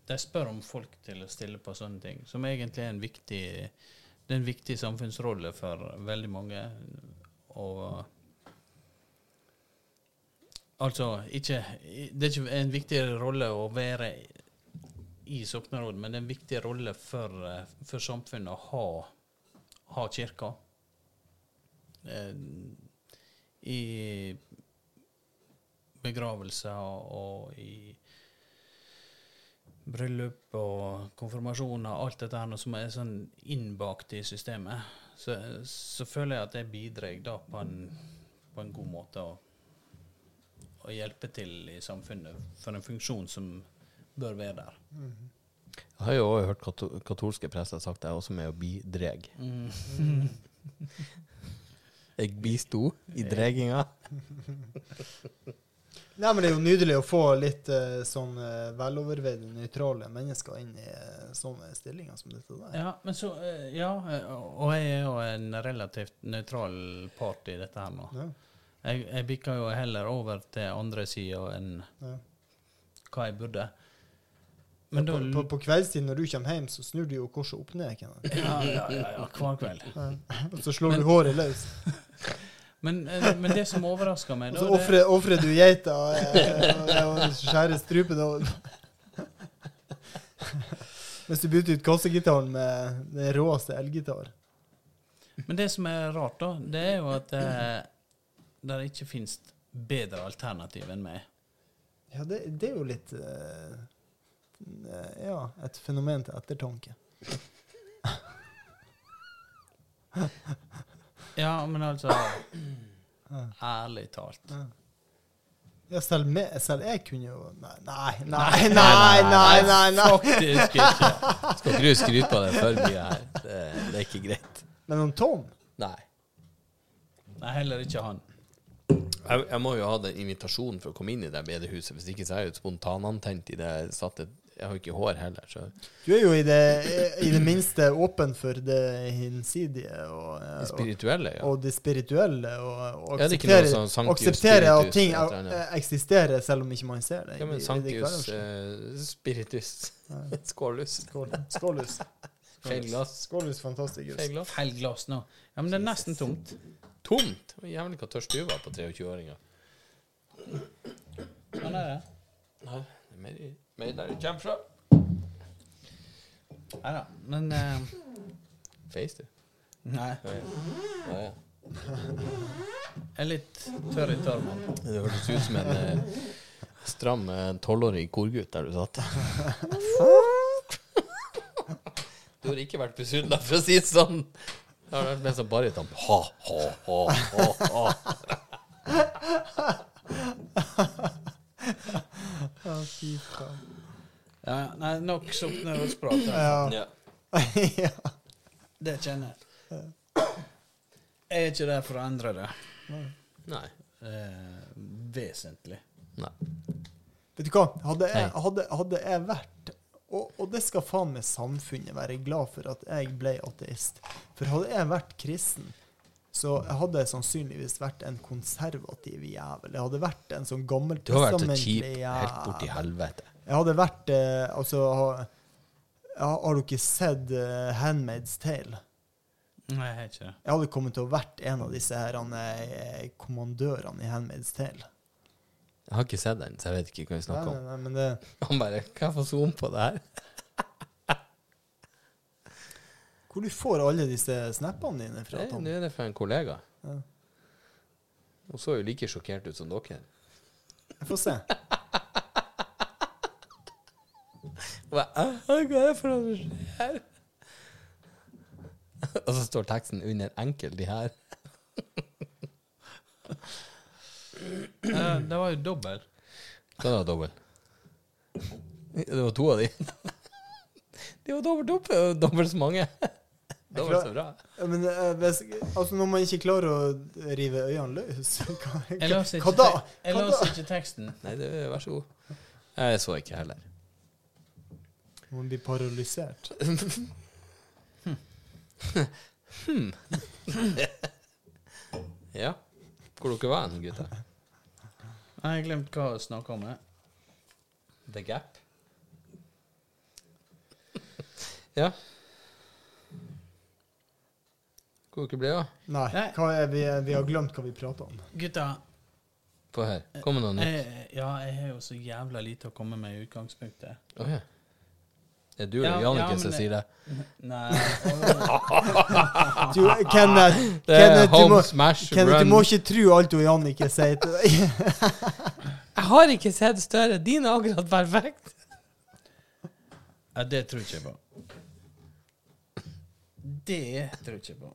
De spør om folk til å stille på sånne ting, som egentlig er en viktig Det er en viktig samfunnsrolle for veldig mange. Og Altså, ikke Det er ikke en viktig rolle å være i soknerådet, men det er en viktig rolle for, for samfunnet å ha, ha kirka. Eh, I begravelser og i bryllup og konfirmasjoner, alt dette her som er sånn innbakt i systemet, så, så føler jeg at det bidrar da på en, på en god måte å, å hjelpe til i samfunnet for en funksjon som bør være der. Jeg har jo også hørt kato katolske prester sagt det, jeg er også med å bidreg. Jeg bisto i dreginga. Nei, men Det er jo nydelig å få litt uh, sånn uh, veloverveide, nøytrale mennesker inn i uh, sånne stillinger som dette der. Ja, men så, uh, ja, og jeg er jo en relativt nøytral part i dette her nå. Ja. Jeg, jeg bikker jo heller over til andre sida enn Ja. hva jeg burde. Men ja, på, på, på kveldstid når du kommer hjem, så snur du jo korset opp ned. Ja, ja, ja, ja, hver kveld. Og så slår du håret løs. Men, eh, men det som overrasker meg da, så ofrer- du geita og, og, og skjærer strupen av Mens du bytter ut kassegitaren med den råeste elgitar. Men det som er rart, da, det er jo at eh, det ikke finnes bedre alternativ enn meg. Ja, det, det er jo litt eh, eh, Ja, et fenomen til ettertanke. Ja, men altså Ærlig talt. Ja, selv, med, selv jeg kunne jo Nei, nei, nei, nei, nei, nei, nei. Faktisk ikke. Skal ikke du skryte på det for mye her? Det, det er ikke greit. Men om Tom Nei. Nei, heller ikke han. Jeg, jeg må jo ha den invitasjonen for å komme inn i det bedehuset. Hvis ikke så er jeg jo spontanantent i det jeg satt et Jeg har jo ikke hår heller, så Du er jo i det, i det minste åpen for det hinsidige og, eh, Det spirituelle, ja. og det spirituelle. Og, og aksepterer, det er ikke noe sånn aksepterer at ting eksisterer selv om ikke man ser det. Ja, men Sanktius eh, spiritus. Skålus. Skålus. Feil glass. Skålus fantasticus. Feil glass. Feil glass nå. Ja, men det er nesten tomt. Tomt! Jævlig hva tørst du var på 23-åringer. Sånn er det. Nei, det er mer, i- mer der det kommer fra. Nei da. Men eh, Face, du. Nei. Ja, ja. Jeg er litt tørr i tarmen. Det hørtes ut som en eh, stram eh, tolvårig korgutt der du satt. Du har ikke vært besudla, for å si det sånn. Det har vært mer som baryton. Ha, ha, ha, ha, ha. Ja, fy faen. Ja, nei, nok. Ja. Ja. ja. Det kjenner jeg. Jeg er ikke der for å endre det Nei. eh, vesentlig. Nei. Vet du hva? Hadde jeg, hadde, hadde jeg vært og, og det skal faen meg samfunnet være glad for at jeg ble ateist. For hadde jeg vært kristen, så hadde jeg sannsynligvis vært en konservativ jævel. Jeg hadde vært en sånn gammel Du har vært så kjip helt borti helvete. Jeg hadde vært eh, Altså, har, har du ikke sett eh, Handmaid's Tale? Nei, jeg har ikke det. Jeg hadde kommet til å vært en av disse her, eh, kommandørene i Handmaid's Tale. Jeg har ikke sett den, så jeg vet ikke hva vi Nei, snakker nei, om. nei, men det, Han bare Hva for få zoom på det her? Hvor du får alle disse snappene dine fra? Det- Tom? Nå er det fra en kollega. Ja. Hun så jo like sjokkert ut som dere. Jeg får se. Hva er det for noe som skjer? Og så står teksten under 'enkel de her'. det var jo dobbel. Hva var dobbel? Det var to av de. De var dobbelt opp, dobbelt så mange. Dobbelt så bra. Ja, Men eh, hvis, altså når man ikke klarer å rive øynene løs, hva, Jeg hva, hva da? jeg leste ikke teksten. Nei, det, vær så god. Jeg så ikke heller. Man blir paralysert. Ja. Hvor dere var hen, gutta? Jeg har glemt hva jeg snakka om. jeg. The Gap. ja. Hvor dere ble av? Nei, Nei. hva er, vi, vi har glemt hva vi prater om. Gutta, Få høre. Kom med noe nytt. jeg, ja, jeg har jo så jævla lite å komme med i utgangspunktet. Ja. Er du eller ja, Jannicke som sier det? Nei Du, Kenneth, Det Kenneth, du må, smash Kenneth, du må ikke tro alt du Jannicke sier til deg. Jeg har ikke sett større. Din er akkurat perfekt. Ja, det tror ikke jeg på. Det tror jeg ikke på.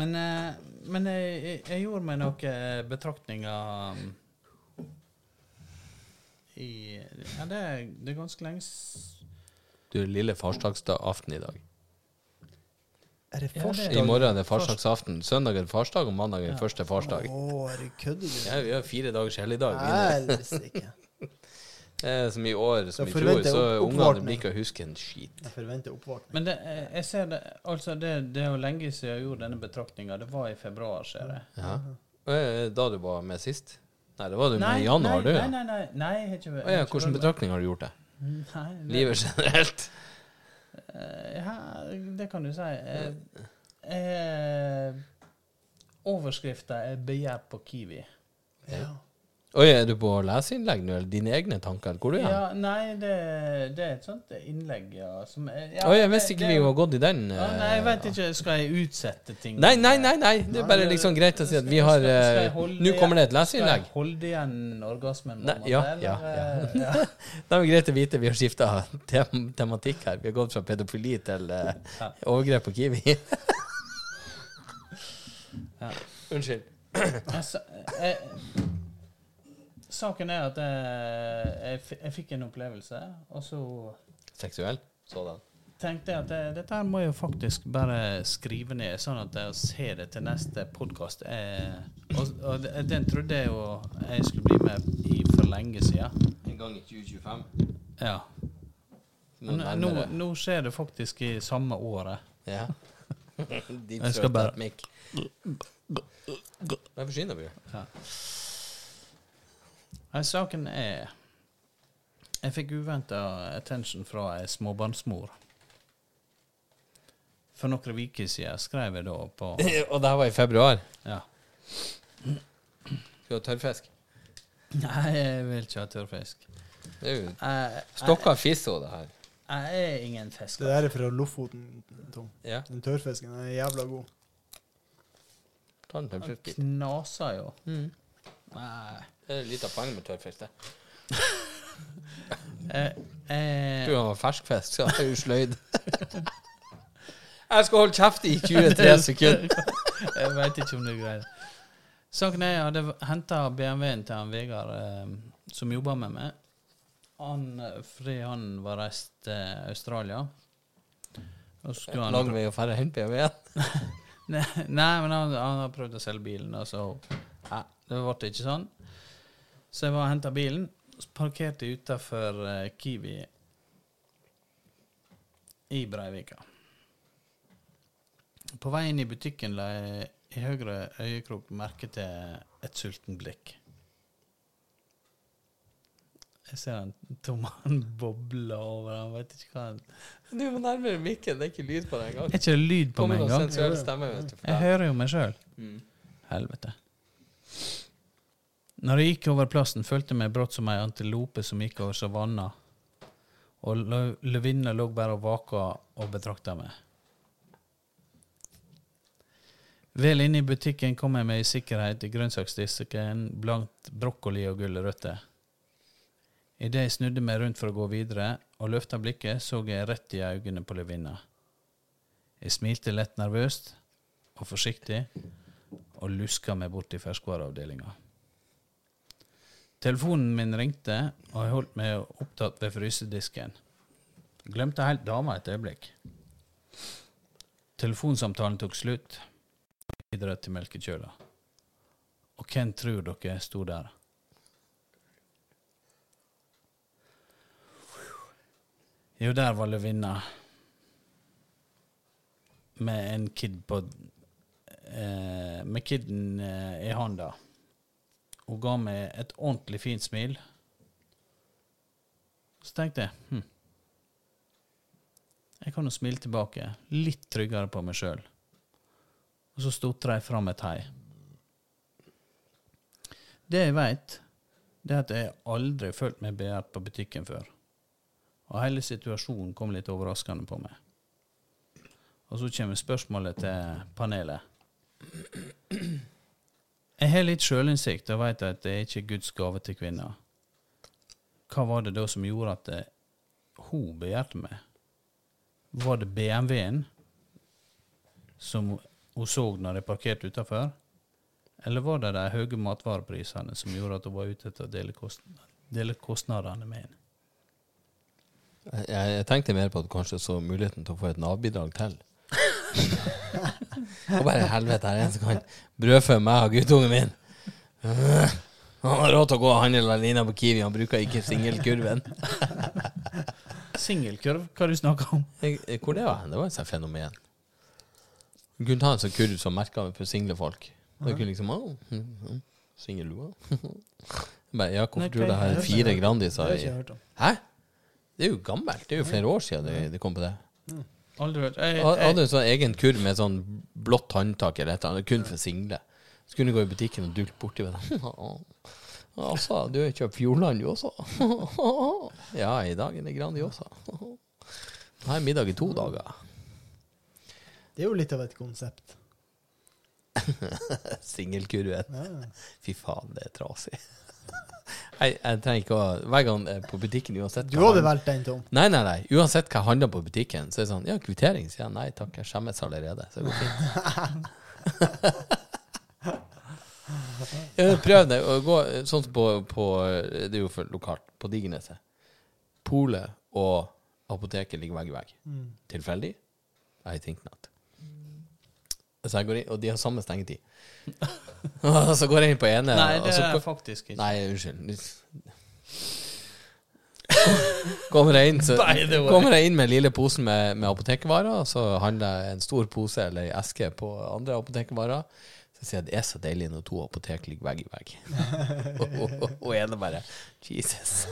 Men, eh, men jeg, jeg, gjorde meg noen betraktninger um, i Ja, det er, det er ganske lenge Du, lille farsdagsaften i dag. Er det Ja, farsdag? I morgen er det farsdagsaften. Søndag er farsdag, og mandag er ja. første farsdag. Å, er det kødder du? Ja, vi har fire dagers helligdag. Helsike. Det er som i år som i fjor, så ungene blir ikke å huske en skit. Jeg forventer oppvåkning. Men det, jeg jeg ser det Altså, det, det er jo lenge siden jeg gjorde denne betraktninga. Det var i februar, ser jeg. Ja. Eh, Da du var med sist? Nei, det var du med i januar, nei, du. ja. nei, nei, nei, jeg har ikke ja, jeg har ikke Hvilke vært- har du gjort? det? Nei, Livet generelt? Eh, ja, det kan du si. Eh, eh, Overskrifta er 'begjær på Kiwi'. Ja. Oi, er du på leseinnlegg nå, eller dine egne tanker? Hvor er du hen? Ja, nei, det, det er et sånt innlegg, ja. Som ja Oi, jeg visste ikke det- vi var gått i den. ja, Nei, jeg vet ikke. Skal jeg utsette ting? Nei, nei, nei, nei. Det er bare liksom greit å si at vi har eh, Nå kommer det et leseinnlegg. Skal jeg holde igjen orgasmen? Nei, ja, ja, Eh, ja. Det er greit å vite. Vi har skifta tem tematikk her. Vi har gått fra pedofili til uh, overgrep på Kiwi. Unnskyld. Altså, jeg- Saken er at jeg, jeg, jeg fikk en opplevelse, og så Seksuell sådan. tenkte jeg at det, dette her må jeg jo faktisk bare skrive ned, sånn at jeg ser det til neste podkast. Og, og den trodde jeg jo jeg skulle bli med i for lenge siden. En gang i 2025. Ja. Nå, nå, nå skjer det faktisk i samme året. Ja. Jeg skal bare- Mikk. Nei, forsvinner vi. Nei, saken er Jeg fikk uventa attention fra ei småbarnsmor. For noen uker siden skrev jeg da på Og det var i februar. Ja. Skal du ha tørrfisk? Nei, jeg vil ikke ha tørrfisk. Det er jo stokka fisso, det her. jeg er ingen Det der er fra Lofoten, Tom. Ja. Den tørrfisken er jævla god. Ta en Han tørrfiskbit. knaser jo. Nei Det er litt av poenget med tørrfisk, det. jeg, Tror han var ferskfisk, så er du sløyd. Jeg skal holde kjeft i 23 sekunder. jeg veit ikke om det er greit. Saken er jeg hadde henta BMW-en til han Vegard eh, som jobba med meg. Han, eh, fordi han var reist til Australia. Og så skulle han Lang vei å færre hente BMW-en? Nei, nei, men han, han har prøvd å selge bilen, og så ja, Det ble ikke sånn. Så jeg var og henta bilen, så parkerte jeg utafor Kiwi i Breivika. På vei inn i butikken la jeg i høyre øyekrok merke til et sulten blikk. Jeg ser han tomann han bobler over, han vet ikke hva han Du må nærmere mikken, det er ikke lyd på det engang. Er ikke lyd på meg engang? Jeg hører jo meg sjøl. Mm. Helvete. Når jeg gikk over plassen, følte jeg meg brått som ei antilope som gikk over savanna. Og lø- løvinna lå bare og vaka og betrakta meg. Vel inne i butikken kom jeg meg i sikkerhet i grønnsaksdisken blant brokkoli og gulrøtter. Idet jeg snudde meg rundt for å gå videre og løfta blikket, så jeg rett i øynene på løvinna. Jeg smilte lett nervøst og forsiktig og luska meg bort i ferskvareavdelinga. Telefonen min ringte, og jeg holdt meg opptatt ved frysedisken. Glemte helt dama et øyeblikk. Telefonsamtalen tok slutt. Videre til melkekjøla. Og hvem tror dere sto der? Jo, der var løvinna. Med en kid på eh, Med kiden eh, i hånda. Hun ga meg et ordentlig fint smil. Så tenkte jeg hm. Jeg kan jo smile tilbake, litt tryggere på meg sjøl. Og så stotra jeg fram et hei. Det jeg veit, det er at jeg aldri har følt meg begjært på butikken før. Og hele situasjonen kom litt overraskende på meg. Og så kommer spørsmålet til panelet. Jeg har litt sjølinnsikt og veit at det er ikke Guds gave til kvinner. Hva var det da som gjorde at det, hun begjærte meg? Var det BMW-en som hun så når jeg parkerte utafor? Eller var det de høye matvareprisene som gjorde at hun var ute etter å dele, kost dele kostnadene med henne? Jeg, jeg tenkte mer på at kanskje så muligheten til å få et Nav-bidrag til. Og bare helvete, her er en som kan brødfø meg og guttungen min. Han har råd til å gå og handle alene på Kiwi, han bruker ikke singelkurven. Singelkurv, hva du snakker om? Jeg- Hvor det var? Det var et sånt fenomen. Du kunne ta en sånn kurv som merka for single folk. Du kunne liksom oh, mm, mm, Singel du? Bare, Ja, hvorfor tror du det her er fire Grandiser i. Hæ? Det er jo gammelt. Det er jo flere år siden det, de kom på det. Aldri hørt. Jeg, Jeg hadde en sånn egen kurv med sånn blått håndtak eller et eller annet, kun for single. Så kunne du gå i butikken og dulte borti med det. Altså, du har kjøpt Fjordland du også? Ja, i dag er det Grandiosa. Jeg har middag i to dager. Det er jo litt av et konsept. Singelkurven. Fy faen, det er trasig. Jeg, jeg trenger ikke å Hver gang på butikken, uansett Du hadde valgt den, Tom. Nei, nei, nei. Uansett hva jeg handler på butikken, så er det sånn Ja, kvittering, sier jeg. Nei takk, jeg skjemmes allerede. Så det går fint. Prøv det. Gå sånn som på, på Det er jo for lokalt. På Digerneset. Polet og apoteket ligger vegg i vegg. Mm. Tilfeldig? I think not. Så jeg går inn, og de har samme stengetid. Og så går jeg inn på ene nei, det så, er faktisk ikke. Nei, unnskyld. Kommer jeg inn, så kommer jeg inn med lille posen med, med apotekvarer, og så handler jeg en stor pose eller ei eske på andre apotekvarer. Så sier jeg det er så deilig når to apotek ligger vegg i vegg. og, og, og, og ene bare Jesus.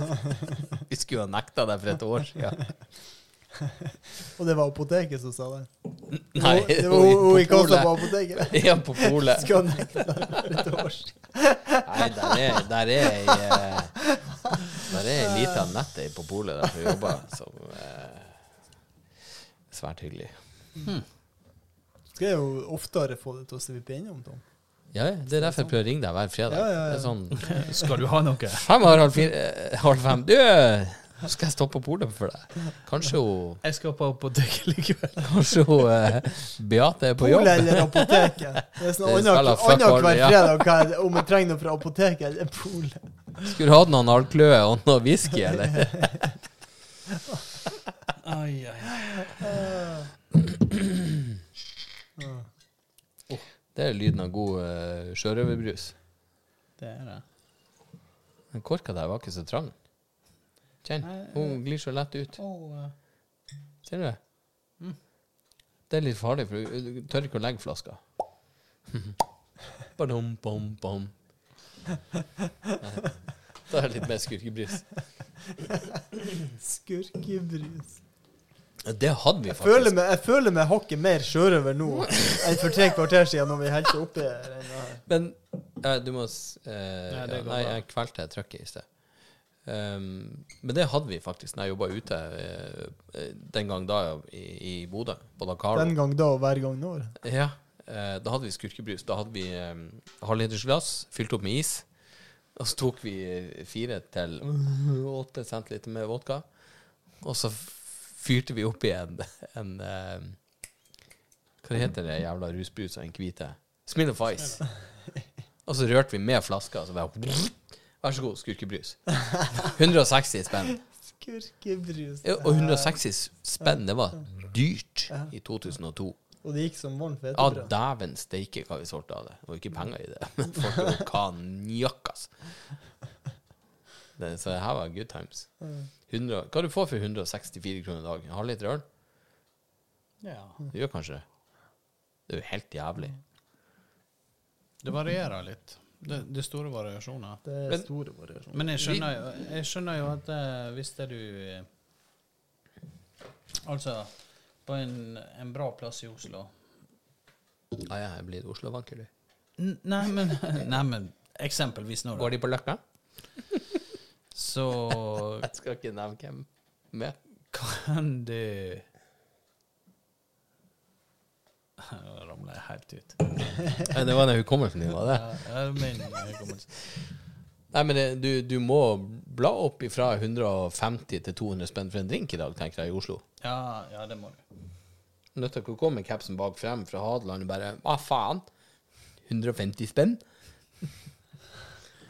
Vi skulle ha nekta deg for et år siden. Og det var apoteket som sa det. Nei, det var hun hun i på kassa på apoteket. Ja, på polet. Skal nekte et år. Nei, der er, der er ei eh, Der er ei lita nette på polet der hun jobber, som eh, Svært hyggelig. Skal jeg jo oftere få det til å svippe innom, Tom. Ja, ja, det er derfor jeg prøver å ringe deg hver fredag. Ja, ja, ja. Det er sånn Skal du ha noe? Fem over halv, fire, eh, halv fem. Du, eh, skal jeg stoppe på polet for deg? Kanskje hun Jeg skal på apoteket likevel. Kanskje hun eh, Beate er på jobb? Polet eller apoteket. Det er sånn Det spiller annet hver fredag hva er det, om jeg trenger noe fra apoteket eller polet. Skulle du hatt noen halvkløe og noe whisky, eller? Ai, ai, ai. Det er lyden av god uh, sjørøverbrus. Det er det. Den korka der var ikke så trang. Kjenn, hun glir så lett ut. Eh, Ser du det? Det er litt farlig, for du tør ikke å legge flaska. Badum, bom, bom. Da er det litt mer skurkebrus. Skurkebrus. Det hadde vi Jeg føler faktisk. meg, jeg føler meg hakket mer sjørøver nå enn for tre kvarter siden når vi helte oppi her. Men eh, du må s- eh, Nei, det går Nei, bra. jeg kvelte trykket i sted. Um, men det hadde vi faktisk når jeg jobba ute eh, den gang da i, i Bodø. Den gang da og hver gang nå? Ja, Uh, da hadde vi skurkebrus. Da hadde vi um, halvlitersglass fylt opp med is. Og så tok vi fire til åtte centiliter med vodka. Og så fyrte vi oppi en, en uh, Hva heter det jævla rusbrusa, en hvite? Smil of Ice. Og så rørte vi med flaska, så bare, Vær så god, skurkebrus. 160 spenn. Skurkebrus. Ja, og 160 spenn, det var dyrt i 2002. Og det gikk som varmt Ja, hvetebrød. dæven steike hva vi solgte av det. Det var ikke penger i det, men folk var kanjakkas. Det, så det her var good times. 100, hva du får for 164 kroner i dag? En halvliter øl? Ja. Du gjør kanskje det? Det er jo helt jævlig. Det varierer litt. Det, det er store variasjoner. Det er Men- store variasjoner. Men jeg skjønner jo, jeg skjønner jo at eh, hvis det du Altså, på en, en bra plass i Oslo Ja, jeg blir Oslo-vanker, du. Nei, men, nei, men eksempelvis nå, Går de på Løkka? Så Jeg skal ikke nevne hvem med. kan du Nå ramler jeg helt ut. Nei, Det var den hukommelsen din, var det? Ja, min hukommelse. Nei, men du, du må bla opp ifra 150 til 200 spenn for en drink i dag, tenker jeg, i Oslo. Ja, ja, det må du. Nødt til å komme med capsen bak frem fra Hadeland og bare Hva faen? 150 spenn?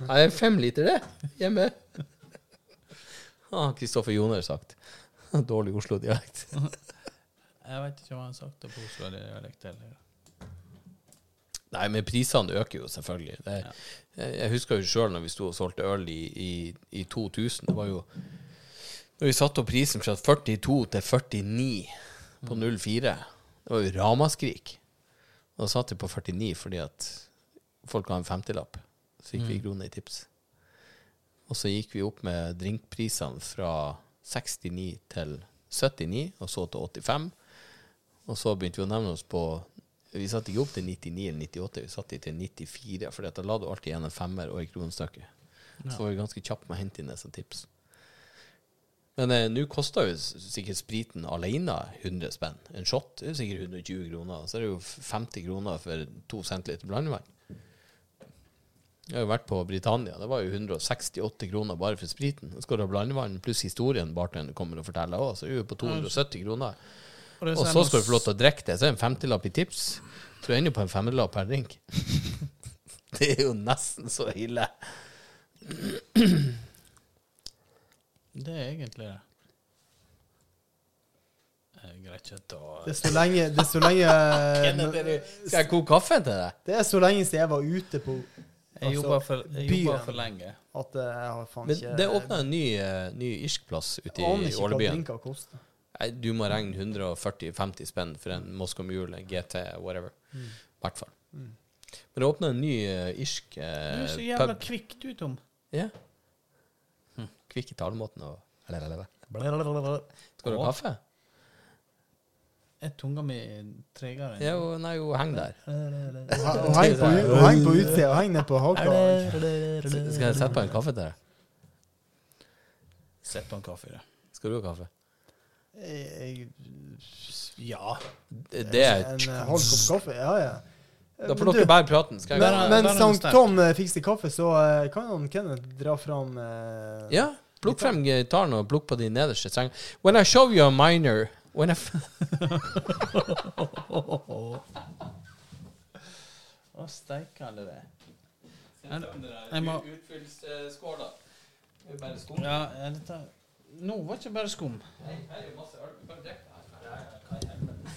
Det er fem liter, det. Hjemme. Har Kristoffer Joner sagt. Dårlig Oslo-dialekt. Jeg vet ikke hva han har sagt på Oslo-dialekt heller. Nei, men prisene øker jo selvfølgelig. Det, jeg, jeg husker jo sjøl når vi sto og solgte øl i, i, i 2000. Det var jo Når vi satte opp prisen fra 42 til 49 på 04. Det var jo ramaskrik. Da satt vi på 49 fordi at folk ga en femtilapp. Så gikk vi i kroner i tips. Og så gikk vi opp med drinkprisene fra 69 til 79, og så til 85. Og så begynte vi å nevne oss på Vi satte ikke opp til 99 eller 98, vi satte til 94, for da la du alltid igjen en femmer og en Ja. Så var vi ganske kjappe med å hente inn som tips. Men eh, nå koster jo sikkert spriten alene 100 spenn. En shot er sikkert 120 kroner. Så er det jo 50 kroner for to centiliter blandevann. Jeg har jo vært på Britannia. Det var jo 168 kroner bare for spriten. Så skal du ha blandevann pluss historien bartenderen kommer og forteller òg, så er du på 270 kroner. Og så skal du få lov til å drikke det. Så er det en femtilapp i tips. Så du ender på en femmerlapp per drink. Det er jo nesten så ille. Det er egentlig det. Ikke Det er så lenge Det er så lenge Skal jeg koke kaffe til deg? Det er så lenge siden jeg var ute på Jeg altså, jobber for, jeg byen. for lenge. at eh, jeg har faen Men det åpna en ny, eh, ny irsk plass ute Aner i ikke hva Ålebyen. Nei, Du må regne 140-50 spenn for en Moscow Mule, GT, whatever. I hvert fall. Men det åpna en ny uh, irsk Du eh, er så jævla pub. kvikk du, Tom. Ja. Hm. Kvikk i talemåten og Skal du ha kaffe? Er tunga mi tregere? Ja, jo, nei, jo, heng der. Hun henger heng på, utsida, og heng ned på haka. Skal jeg sette på en kaffe til deg? Sett på en kaffe, ja. Skal du ha kaffe? Jeg- Ja. Det, er En eh, halv kopp kaffe? Ja, ja. Da får dere bare praten. Skal jeg Men, men sterkt. Tom eh, fikser kaffe, så eh, kan han Kenneth dra fram uh, Ja, plukk frem gitaren og plukk på de nederste strengene. When I show you a minor when I f Å, steikende det. Jeg må- Utfyllsskåla. Ja, er dette Nå var det ikke bare skum. Her er jo masse øl. Bare drikk det.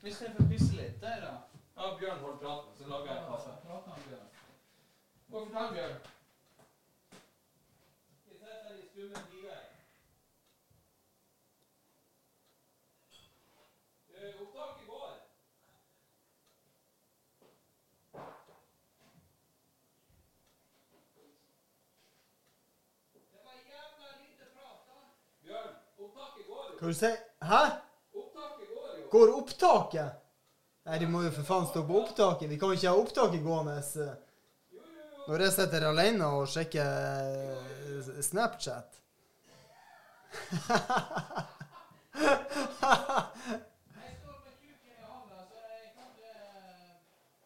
Hvis jeg får pisse litt, der, da. Ja, Bjørn holder praten, så lager jeg kaffe. Gå Hvorfor tar Bjørn. Vi sitter i skummen diger. Eh, Opptaket går. Det var jævla lite prat, da. Bjørn, opptaket går jo. Hva du sier Hæ? Opptaket går jo. Går opptaket? Nei, de må jo for faen stå på opptaket. Vi kan jo ikke ha opptaket gående. Når jeg sitter alene og sjekker eh, Snapchat.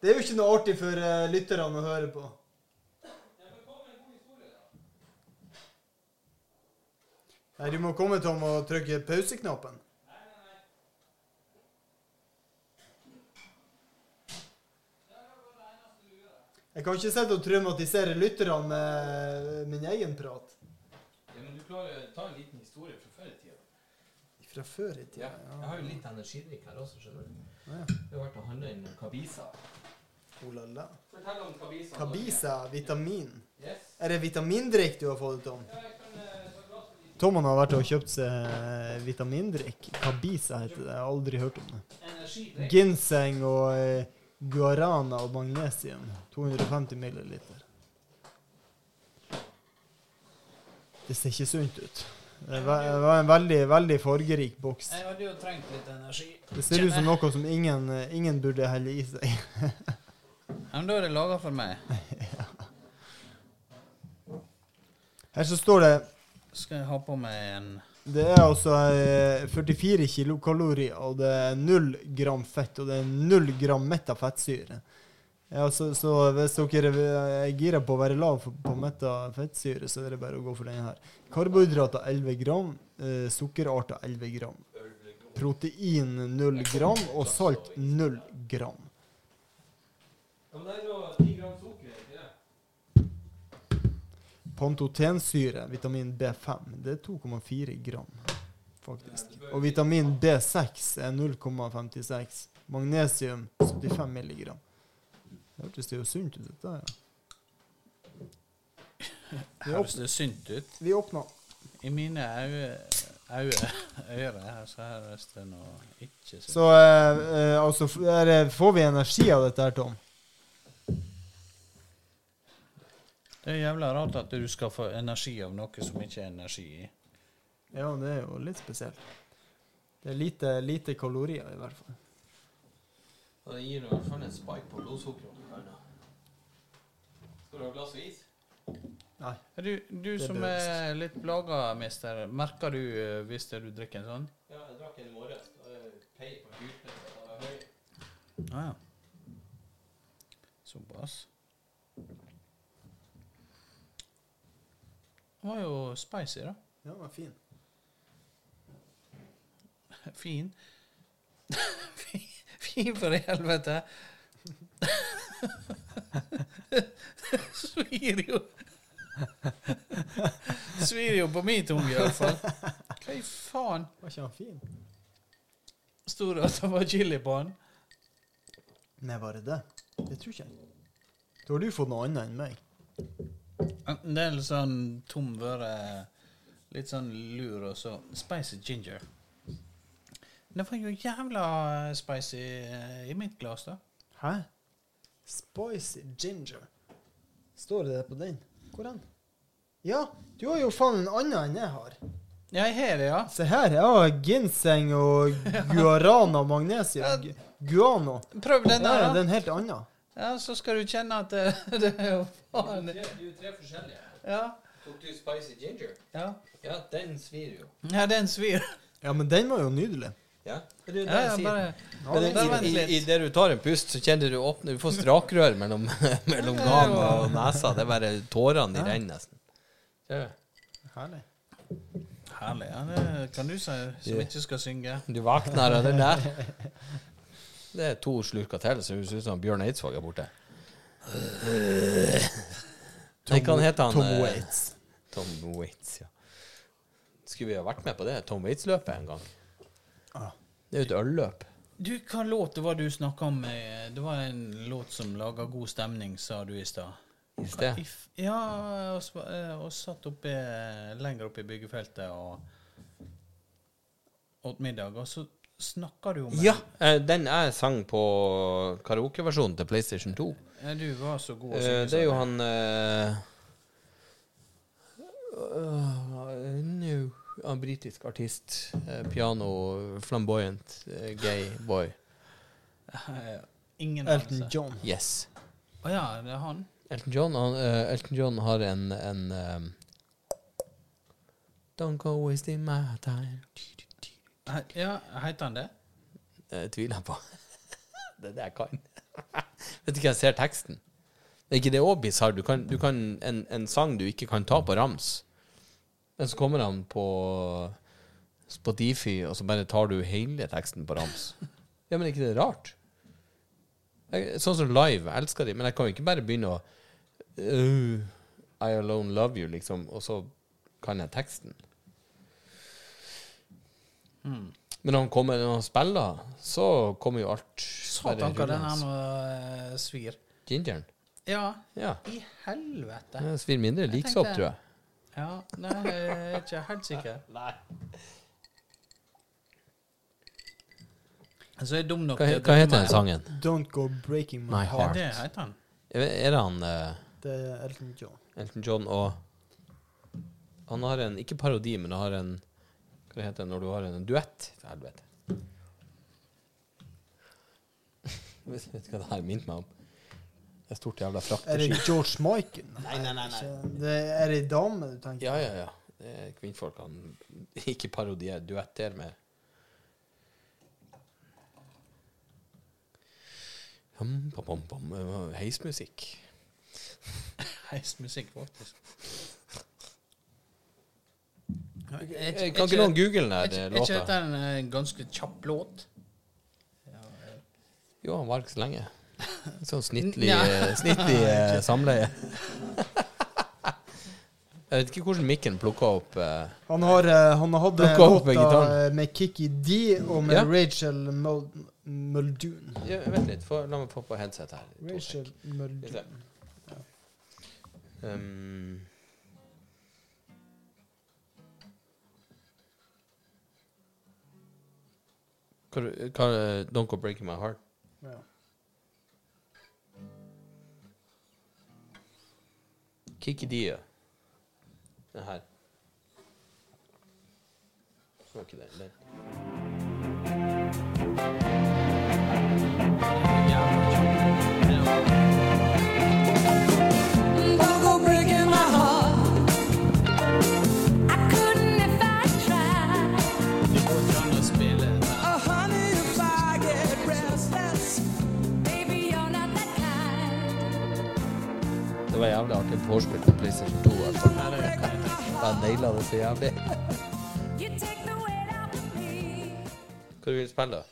Det er jo ikke noe artig for eh, lytterne å høre på. Nei, du må komme Tom og trykke pauseknappen. Jeg kan ikke sitte og traumatisere lytterne med min egen prat. Ja, men du klarer å ta en liten historie fra før i tida. Fra før i tida. Ja. Jeg har jo litt energidrikk her også, skjønner du. Ja. Vi har vært og handla inn Kabisa. Oh la la. Fortell om Kabisa. Kabisa, vitamin. Yes. Er det vitamindrikk du har fått, Tom? Ja, jeg kan eh, ta glass med litt Tom har vært og kjøpt seg vitamindrikk. Kabisa heter det. Jeg har aldri hørt om det. Ginseng og eh, guarana og magnesium. 250 milliliter. Det ser ikke sunt ut. Det var, en veldig, veldig fargerik boks. Jeg hadde jo trengt litt energi. Det ser ut som noe som ingen, eh, ingen burde helle i seg. Men da er det laga for meg. Her så står det Skal jeg ha på meg en Det er altså eh, 44 kilokalorier, og det er null gram fett, og det er null gram metta fettsyre. Ja, så, så hvis dere er gira på å være lav på- på metta fettsyre, så er det bare å gå for denne her. Karbohydrater 11 gram, eh, sukkerarter 11 gram. Protein 0 gram, og salt 0 gram. Ja, men det er jo Pantotensyre, vitamin B5, det er 2,4 gram, faktisk. Og vitamin B6 er 0,56. Magnesium 75 milligram. Det hørtes jo sunt ut, dette. Ja. Vi, Høres det sunt ut? vi åpner. I mine ører her, så er det noe ikke sunt. Så eh, eh, altså, får vi energi av dette her, Tom? Det er jævla rart at du skal få energi av noe som ikke er energi i. Ja, det er jo litt spesielt. Det er lite, lite kalorier, i hvert fall. Og det gir i hvert fall en spike på blodsukkeret. Skal du ha glass is? Nei. Er Du, du som bevist. er litt plaga, mister, merker du eh, hvis du drikker en sånn? Ja, jeg drakk en i morges. Pei på høy. Ah, ja. Såpass. Den var jo spicy, da. Ja, den var fin. Fin. Fin- for helvete. Svir jo Svir jo på min tunge, iallfall. Hva i faen? Var ikke han fin? Sto det at det var chili på han? Nei, var det det? Det tror ikke jeg. Da har du fått noe annet enn meg. Enten det er litt sånn tom vøre, litt sånn lur, og så spicy ginger. Det var jo jævla spicy i mitt glass, da. Hæ? Spicy ginger. Står det det på den? Hvor den? Ja, du har jo faen en annen enn jeg har. Ja, jeg har det, ja. Se her, jeg har ginseng og guarana magnesium. Gu- Guano. Prøv den der, der, ja, det er en helt annen. Ja, så skal du kjenne at det, det er jo faen Det er jo tre forskjellige. Ja. Tok du spicy ginger? Ja, Ja, den svir jo. ja den svir. Ja, men den var jo nydelig. Ja, det er jo det Ja, jeg ja, sier. bare Ja, Men bare i, i, i det du tar en pust, så kjenner du åpne Du får strakrør mellom, mellom gang og nesa. Det er bare tårene de Ja. renner nesten. Ja. Herlig. Herlig. Ja, det kan du si, som ikke skal synge. Du våkner av den der. Det er to slurker til, så høres ut som Bjørn Eidsvåg er borte. Nei, hva heter han? Tom eh, Waits. Tom Waits, ja. Skulle vi ha vært med på det? Tom Waits-løpet en gang? Ah. Det er jo et ølløp. Du, hva låt det var du snakka om? eh, Det var en låt som laga god stemning, sa du i stad. I sted. Ja, og, eh, og satt oppe, lenger oppe i byggefeltet og åt middag, og så snakka du om Den? Ja! eh, Den jeg sang på karaokeversjonen til PlayStation 2. Du var så god å Eh, synge. det er jo han uh, uh, britisk artist. eh, piano, flamboyant, eh, gay boy. Eh, Ingen Elton. John. Yes. Å ja, det er han? Elton John, han, uh, Elton John har en, en um, Don't go wasting my time. Ja, heter han det? Det tviler jeg på. det er det jeg kan. Vet ikke, jeg ser teksten. Det er ikke det òg bisarr. Du kan, du kan en, en sang du ikke kan ta på rams, men så kommer han på Spotify, og så bare tar du hele teksten på rams. Ja, men er ikke det rart? jeg, Sånn som live, jeg elsker de, men jeg kan jo ikke bare begynne å uh, I alone love you, liksom, og så kan jeg teksten. Men når han, kommer, når han spiller, så kommer jo alt Satan, hva den her nå eh, svir. Gingeren. Ja, Ja. i helvete. Den svir mindre liksopp, tror jeg. Ja, nei, jeg er ikke helt sikker. Nei. Altså, jeg er dum nok Hva, hva heter den sangen? Don't Go Breaking My, My Heart. Det heter han. Er det han uh, Det er Elton John. Elton John og Han har en, ikke parodi, men han har en Hva heter det når du har en duett? For helvete. Vet du hva det her minner meg om? Det er stort jævla Er det frakteskip. George Michael? Nei, nei, nei. nei. Ikke- Det er det dame du tenker Ja, ja, ja. Det er kvinnfolk han ikke parodier, duetter med. Hum, pam, pam, pam. Det var Heismusikk. Heismusikk, faktisk. Eh, Kan ikke noen google den låta? eh, er ikke dette en eh, ganske kjapp låt? Jo, han var ikke så lenge. Sånn snittlig, eh, snittlig eh, samleie. Jeg vet ikke hvordan mikken plukka opp eh, Han har, eh, han hadde med låta eh, med Kikki D og med Ja. Rachel Muldoon. ja, Vent litt, for, la meg få på headset her. Rachel. Muldoon. Um, hva, hva, Don't Go Breaking My Heart. Ja. Kikki Dia. Den her. Det var ikke den. den. Vorspiel på PlayStation 2. i hvert fall. Nei, det kan jeg. Naila det så jævlig. Hva vil du spille, da?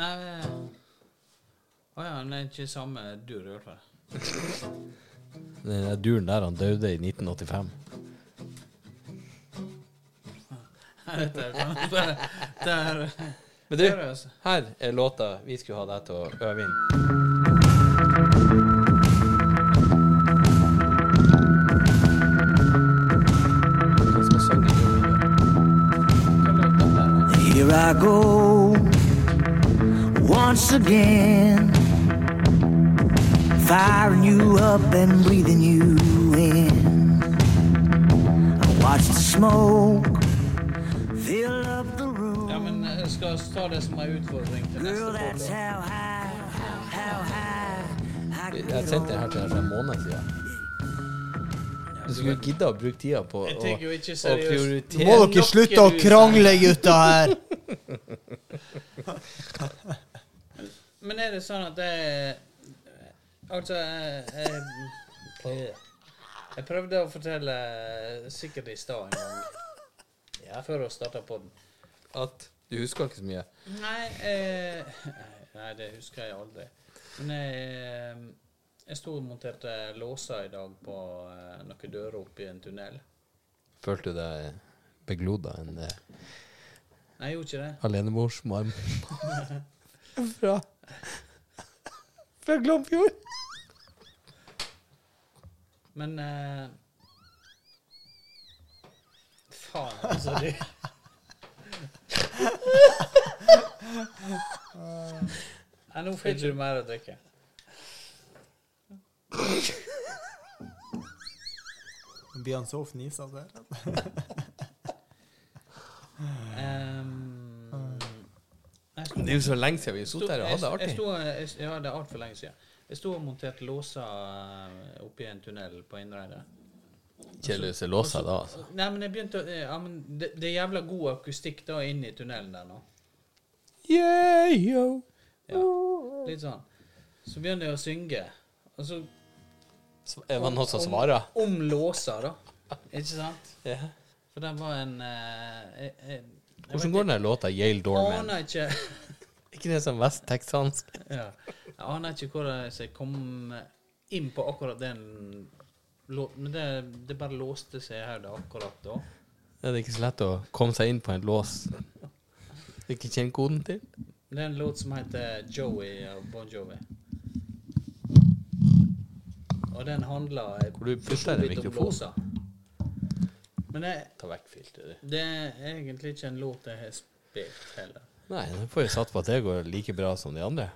Nei, eh, oh, ja, han er ikke samme dur, i hvert fall. Den der duren der han døde i 1985. Nei, Dette er det er Men du, her er låta vi skulle ha deg til å øve inn. I go once again, firing you up and breathing you in. I watch the smoke fill up the room. Ja, men jeg skal ta det som en utfordring til neste Girl, that's podd. how high, how high I Jeg sendte den her til deg for en måned siden. Du skulle gidde å bruke tida på å, å prioritere må dere slutte å krangle, gutta her! Men er det sånn at det Altså, jeg, jeg, jeg prøvde å fortelle sikkert i stad en gang. ja. Før å starte podden. at du husker ikke så mye. Nei, eh, nei, det husker jeg aldri. Men jeg, jeg sto og monterte låser i dag på eh, noen dører oppe i en tunnel. Følte du deg begloda en eh, Nei, jeg gjorde ikke det. alenemorsmarm fra Fra Glomfjord? Men eh, Faen, altså. Du. Nei, nå ikke du mer å drikke. Blir han så fnisa der? Um, Det er jo så lenge siden vi har sittet her og hatt det jeg- jeg artig. sto- jeg- Ja, det er altfor lenge siden. Jeg sto og monterte låser eh, oppi en tunnel på Innreide. Kjedelig å se låse da, altså. Nei, men jeg begynte å Ja, men det, det er jævla god akustikk da inne i tunnelen der nå. Yeah, yo. Ja, litt sånn. Så begynner jeg å synge. Og så Er det noen som svarer? Om låser, da. Ikke sant? Ja. For den var en eh, jeg, jeg, Hvordan går den låta Yale Dorman'? Aner ikke ikke det som vesttexansk? ja. Jeg aner ikke hvordan jeg kom inn på akkurat den låten, men det, det bare låste seg her da, akkurat da. Det er ikke så lett å komme seg inn på en lås du ikke kjenner koden til. Det er en låt som heter Joey av Bon Jovi. Og den handler Hvor du putter den vidt om mikrofon. låser. Men det, Ta vekk filteret, det er egentlig ikke en låt jeg har spilt heller. Nei, nå får jeg satt på at det går like bra som de andre.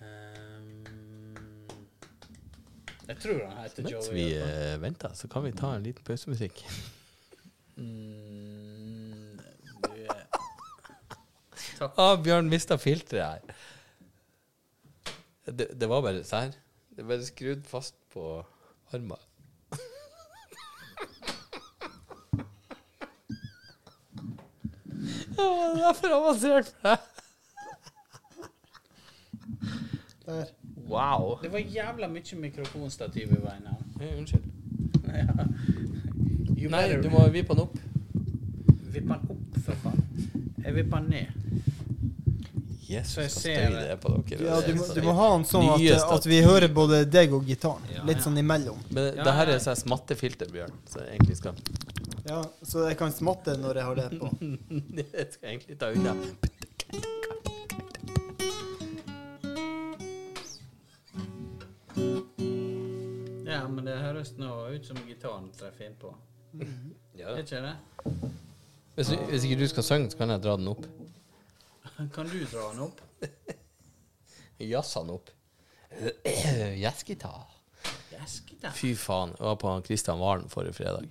Um, jeg tror han heter Mens Joey. vi i hvert fall. eh, venter, så kan vi ta en liten pausemusikk. Mm. Ah, Bjørn mista filteret her. Det, det var bare sånn. Det er bare skrudd fast på armen. Det var derfor avansert for deg. Der. Wow. Det var jævla mye mikrofonstativ i veien her. Hey, unnskyld. Ja. You Nei, better du må vippe den opp. vippe den opp, for faen. Jeg vipper den ned. Jesus, Så jeg hva ser støy det. er på dere. Ja, du, må, du må ha den sånn at, at vi hører både deg og gitaren. Ja. Litt sånn imellom. Men det her er sånn smattefilter, Bjørn. Så jeg egentlig skal Ja, Så jeg kan smatte når jeg har det på. det skal jeg egentlig ta unna. Ja, men det høres nå ut som gitaren treffer innpå. Ja. Er ikke det? Hvis, hvis ikke du skal synge, så kan jeg dra den opp. Kan du dra den opp? Jazz han opp. Jazzgitar. Jazzgitar. Fy faen. Jeg var på han Kristian Valen forrige fredag.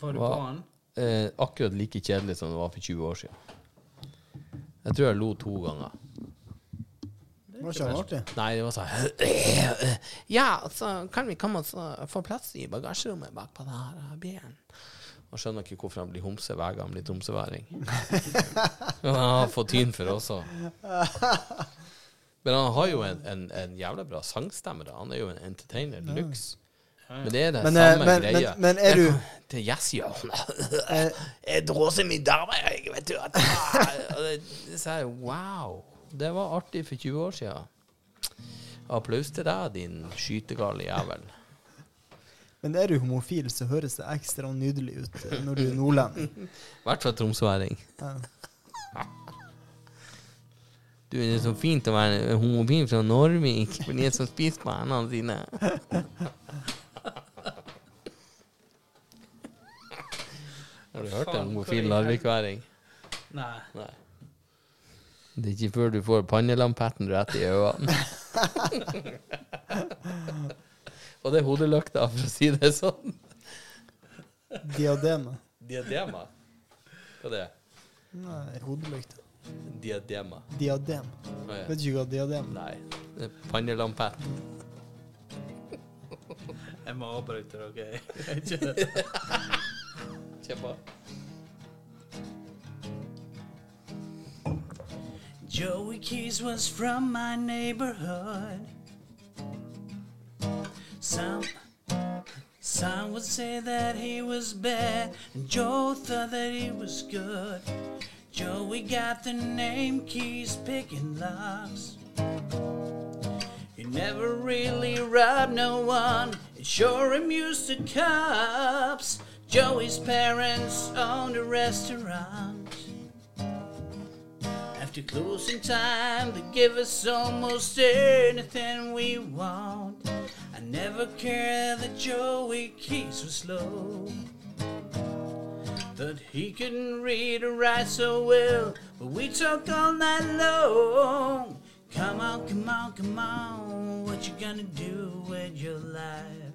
Var du på han? Eh, akkurat like kjedelig som det var for 20 år siden. Jeg tror jeg lo to ganger. Det Var ikke artig? Nei, det var sånn Ja, så kan vi komme oss og få plass i bagasjerommet bak på den her bilen. Og skjønner ikke hvorfor han blir homse hver gang han blir homseværing. Men han har fått tyn for det også. Men han har jo en, en, en jævla bra sangstemme. da. Han er jo en entertainer de luxe. Men det er det Men, eh, samme men, greia. men, men er du Til jazzhjørnet. eh, Jeg dråser min dame, jeg vet du. At, Og det, det sa jeg, wow. Det var artig for 20 år siden. Applaus til deg, din skytegale jævel. Men er du homofil, så høres det ekstra nydelig ut eh, når du er nordlending. I hvert fall tromsøværing. Ja. Du, det er så fint å være homofil fra Norvik, for de er som spiser på hendene sine. Har du hørt en homofil larvikværing? Nei. Nei. Det er ikke før du får pannelampetten rett i øynene. Og det er hodelykta, for å si det sånn. Diadema. Diadema? Hva det er det? Nei, hodelykta. Diadema. Diadem. Å, ja. Vet ikke hva diadem. Nei. Det er Pannelampetten. Jeg må avbryte dere. Okay? Kjør på. Joey Keys was from my neighborhood. Some some would say that he was bad, and Joe thought that he was good. Joey got the name Keys picking locks. He never really robbed no one. It sure amused the cops. Joey's parents owned a restaurant. After closing time, they give us almost anything we want. Never cared that Joey Keys was slow. That he couldn't read or write so well, but we talk all night long. Come on, come on, come on, what you gonna do with your life?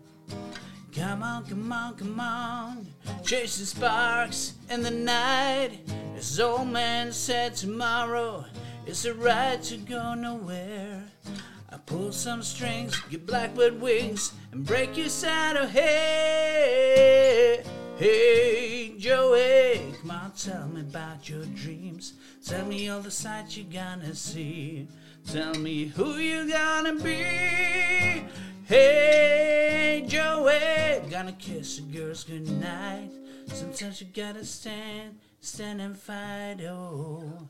Come on, come on, come on. Chasing sparks in the night. As old man said, tomorrow is a right to go nowhere. Pull some strings, get blackbird wings, and break your saddle. Hey, hey, Joey, come on, tell me about your dreams. Tell me all the sights you're gonna see. Tell me who you're gonna be. Hey, Joey, gonna kiss the girls goodnight. Sometimes you gotta stand, stand and fight. Oh,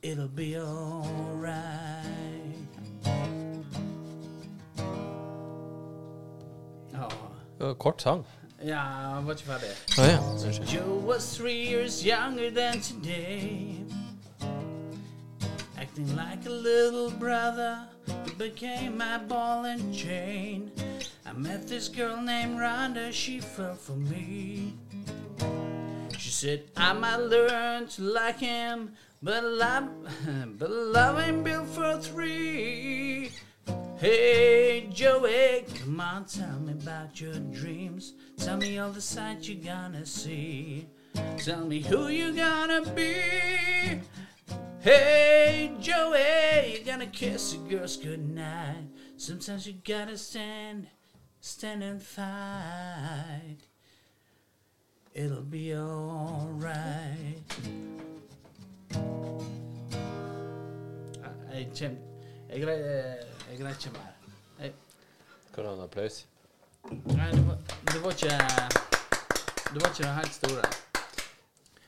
it'll be alright. Ja. Det var kort sang. Ja, han var ikke ferdig. Å ja. Joe was three years younger than today. Acting like a little brother, became my ball and chain. I met this girl named Rhonda, she fell for me. She said, I might learn to like him, but love, but love ain't built for three. Hey Joey, come on, tell me about your dreams. Tell me all the sights you're gonna see. Tell me who you're gonna be. Hey Joey, you're gonna kiss the girls goodnight. Sometimes you gotta stand, stand and fight. It'll be alright. Jeg kjem Jeg greier ikke mer. Jeg, Skal du ha en applaus? nei, det var, det var ikke Det var ikke det helt store.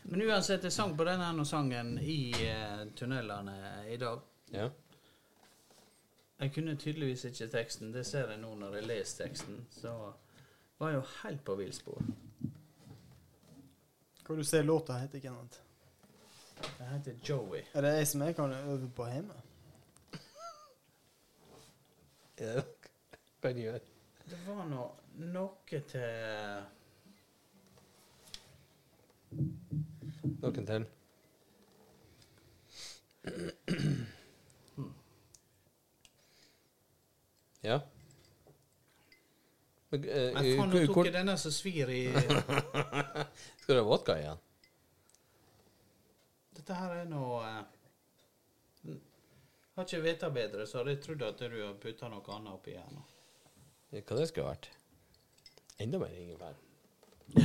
Men uansett, jeg sang på denne sangen i uh, tunnelene i dag. Ja. Jeg kunne tydeligvis ikke teksten. Det ser jeg nå når jeg leser teksten. Så var jeg jo helt på villspor. Hva du ser låta heter, Kenneth? Det heter Joey. Er det ei som jeg kan øve på hjemme? ja. Hva du gjør? Det var nå noe til Noen til? Ja. Men, eh, Nei, faen, nå tok jeg denne som svir i Skal du ha vodka igjen? Dette her er nå eh, Har ikke vita bedre, så hadde jeg trodd at du har putta noe annet oppi her nå. Hva det skulle vært? Enda mer ingefær.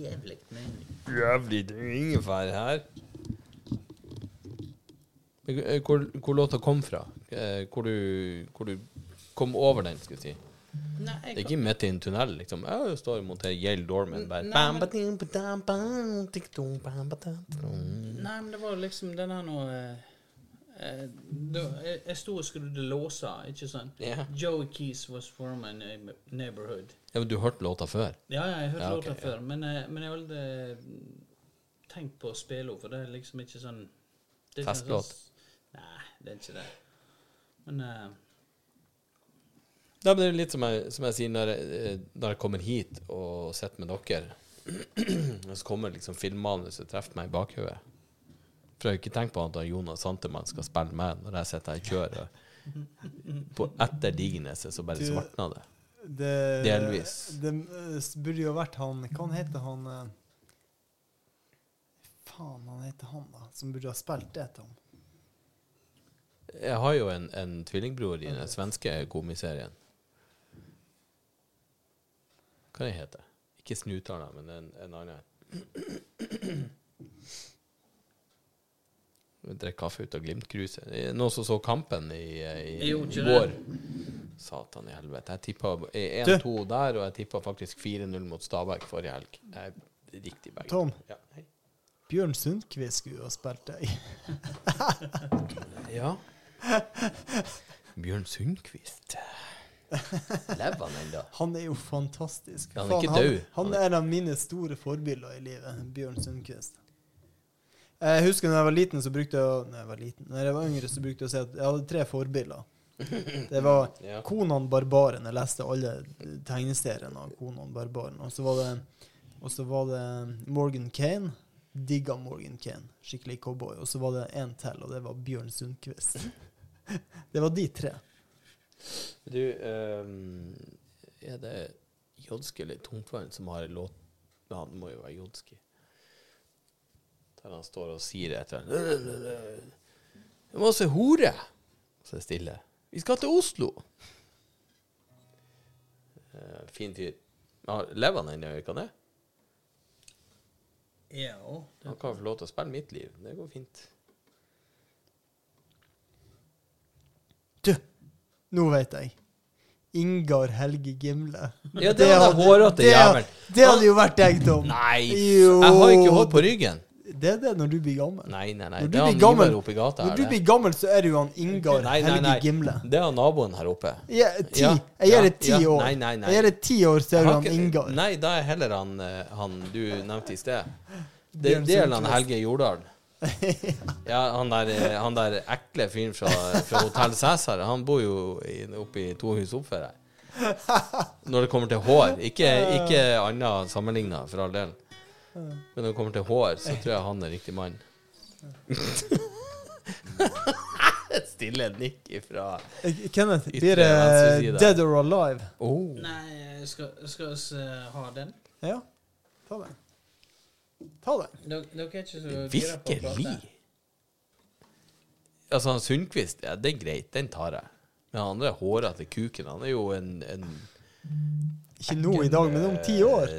Jævlig mening. Jævlig ingefær her. Eh, Hvor, hvor låta kom fra? Eh, Hvor du, hvor du kom over den, skal vi si. Nei, Det er ikke midt i en tunnel, liksom. Jeg står og monterer Yale Dorman. Bare. Nei, men- nei, det var liksom den her nå eh, eh, da- jeg, jeg sto og skrudde låser, ikke sant? Yeah. Joey Keys was from my neighborhood. Ja, men du hørte låta før? Ja, ja, jeg har hørt Ja, okay, låta ja. før, men, eh, men jeg har aldri tenkt på å spille henne, for det er liksom ikke sånn Festlåt? sånn- Nei, det er ikke det. Men eh, men det er litt som jeg, som jeg sier når jeg, eh, når jeg kommer hit og sitter med dere, og så kommer liksom filmmanuset og treffer meg i bakhodet. For jeg har ikke tenkt på at Jonas Santemann skal spille meg når jeg sitter her i kjøret. På etter Digerneset så bare svartna det. Det, Delvis. Det eh, burde jo vært han Hva han heter han eh, Faen, han heter han, da. Som burde ha spilt det til ham. Jeg har jo en, en tvillingbror i den svenske komiserien. Hva det heter Ikke Snutala, men en, en annen. Drikke kaffe ut av Glimt-kruset. Noen som så kampen i, i, i går. Satan i helvete. Jeg tippa 1-2 der, og jeg tippa faktisk 4-0 mot Stabæk forrige helg. Jeg er riktig begge. Tom. Ja. Bjørn Sundquist skulle ha spilt deg. Ja. Bjørn Sundquist. Lever han ennå? Han er jo fantastisk. Han er ikke han, han er en av mine store forbilder i livet. Bjørn Sundquist. Jeg husker da jeg var liten, så brukte jeg Når jeg var liten, når jeg var yngre, så brukte jeg å si at jeg hadde tre forbilder. Det var Ja. Konan Barbaren. Jeg leste alle tegneseriene av Konan Barbaren. Og så var det, og så var det Morgan Kane. Digga Morgan Kane. Skikkelig cowboy. Og så var det en til, og det var Bjørn Sundquist. Det var de tre. Du, um, er det Jodski eller Tungtvann som har en låt Ja, det må jo være Jodski. Der han står og sier et eller annet Jeg må se hore! Så er det stille. Vi skal til Oslo! Uh, fin fyr. Lever han ennå, ikke han det? ja Han kan få lov til å spille mitt liv. Det går fint. Du, nå vet jeg. Ingar Helge Gimle. Ja, det var den hårete det, jævelen. det hadde jo vært deg, Tom. Nei! Jo. Jeg har ikke hår på ryggen. Det er det når du blir gammel. Nei, nei, nei. Når du Det blir gammel- i gata Når du blir gammel, så er du jo han Ingar Nei, nei, Helge. Gimle. Det er han naboen her oppe. Ja, ti. Ja, Jeg gir det ti ja. år. Nei, nei, nei. Jeg gir det ti år, så er du han Ingar. Nei, da er heller han, eh, han du nevnte i sted. Det, er en er av. Helge Jordal. Ja, han der, han der ekle fyren fra, fra Hotell Cæsar, han bor jo i, oppe i to hus opp for her. Når det kommer til hår. Ikke, ikke annet sammenligna, for all del. Men når det kommer til hår, så tror jeg han er riktig mann. Et stille nikk ifra Kenneth, blir det. Dead or Alive? oh. Nei, skal, skal vi eh, ha den? Ja, ta den. Ta den. Virkelig? Altså, han Sundquist, ja, det er greit, den tar jeg. Men han andre hårete kuken, han er jo en, en Ikke nå i dag, men om ti år.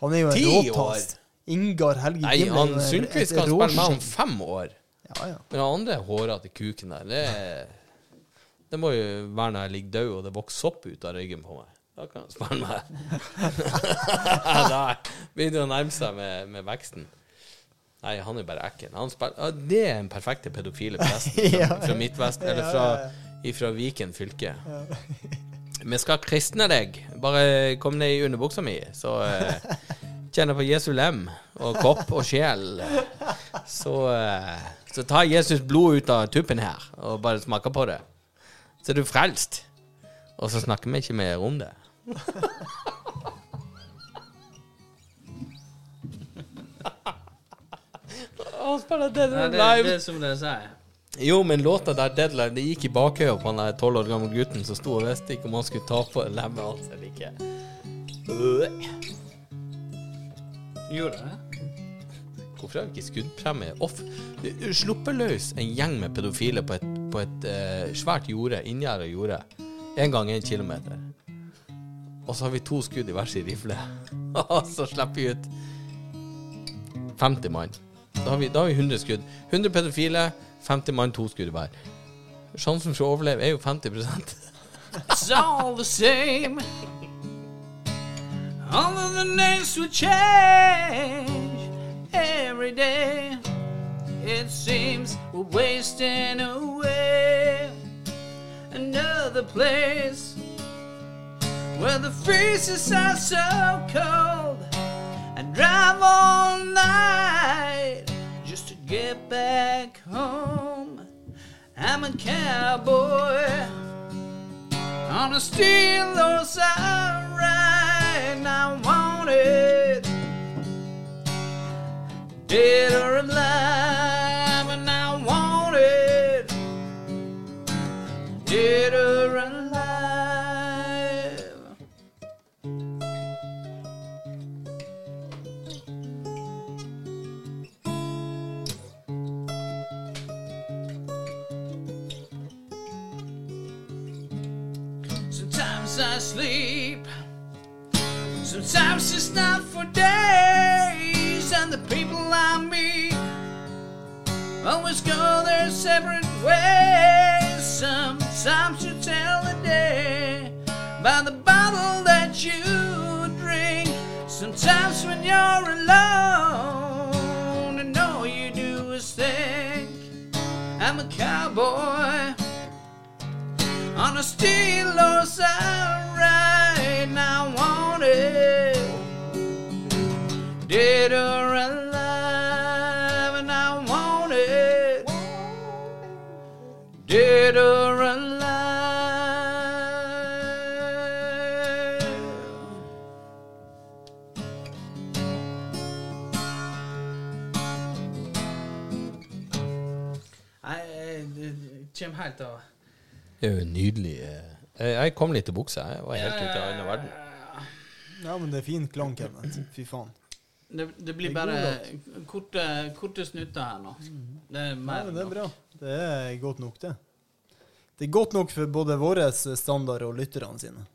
Han er jo en Ti råtass. Ingar Helge Nei, han Sundquist kan spille med om fem år. Ja, ja. Men han andre hårete kuken der, det Det må jo være når jeg ligger død og det vokser sopp ut av ryggen på meg. Da kan han spørre meg. da begynner å nærme seg med, med veksten. Nei, han er bare ekkel. Ja, det er den perfekte pedofile presten Ja. fra Midtvest, eller fra, ifra Viken fylke. Vi skal kristne deg. Bare kom ned i underbuksa mi, så uh, kjenner på Jesu lem og kopp og sjel. Så, eh, så ta Jesus blod ut av tuppen her, og bare smake på det. Så er du frelst. Og så snakker vi ikke mer om det. Han spiller Dead Nei, or det, det er som det sier. Jo, men låta der Deadline Det gikk i bakhøya på han der tolv år gamle gutten som sto og visste ikke om han skulle ta på lemmet hans eller ikke. Øh. Gjorde det? Hvorfor har vi ikke skuddpremie? Off. Sluppet løs en gjeng med pedofile på et, på et eh, svært jorde, inngjerda jorde, en gang en kilometer. Og så har vi to skudd i hver sin rifle. Og så slipper vi ut 50 mann. Da har, vi, da har vi 100 skudd. 100 pedofile, 50 mann, to skudd hver. Sjansen for å overleve er jo 50 It's all the same. All of the names will change every day. It seems we're wasting away. Another place where the freezes are so cold. and drive all night just to get back home. I'm a cowboy on a steel horse I ride, and I want it dead or alive, and I want it dead or not for days, and the people I meet always go their separate ways. Sometimes you tell the day by the bottle that you drink. Sometimes when you're alone, and all you do is think, I'm a cowboy on a steel horse I dead or alive, and I want it dead or alive. Nei, det kommer helt av Det er jo nydelig. eh. Jeg jeg kom litt i buksa. Jeg var helt ute av annen verden. Ja, men det er fin klang, Kenneth. Fy faen. Det, det blir Det bare korte, korte snutter her nå. Det er Ja, mer enn det er bra. Det er godt nok, det. Det er godt nok for både våre standard og lytterne sine.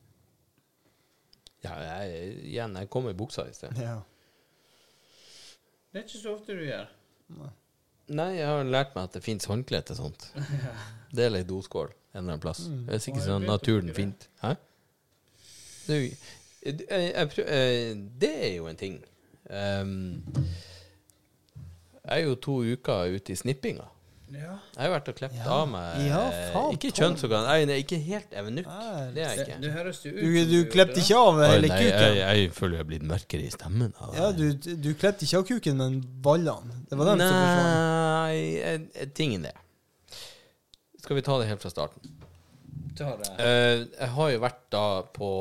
Ja, jeg, igjen, jeg kom i buksa i sted. Ja. Det er ikke så ofte du gjør. Nei, jeg har lært meg at det fins håndkle til sånt. Det er ei doskål en eller annen plass. Mm. Det er sikkert sånn naturen fint. Hæ? Det er, jo, jeg, jeg, eh, det er jo en ting. Um, Jeg er jo to uker ute i snippinga. Ja. Jeg har vært og klept Ja. av meg Ja, eh, faen, Ikke kjønnsorgan. Jeg er ikke helt evenukk. Det er jeg ikke. det høres du, ut Du, du klepte ikke av hele nei, jeg, kuken. jeg føler jeg har blitt mørkere i stemmen. av- Ja, du, du klepte ikke av kuken, men ballene. Det var dem som forsvant. Nei, tingen det. Skal vi ta det helt fra starten? Ta det. Uh, jeg har jo vært da på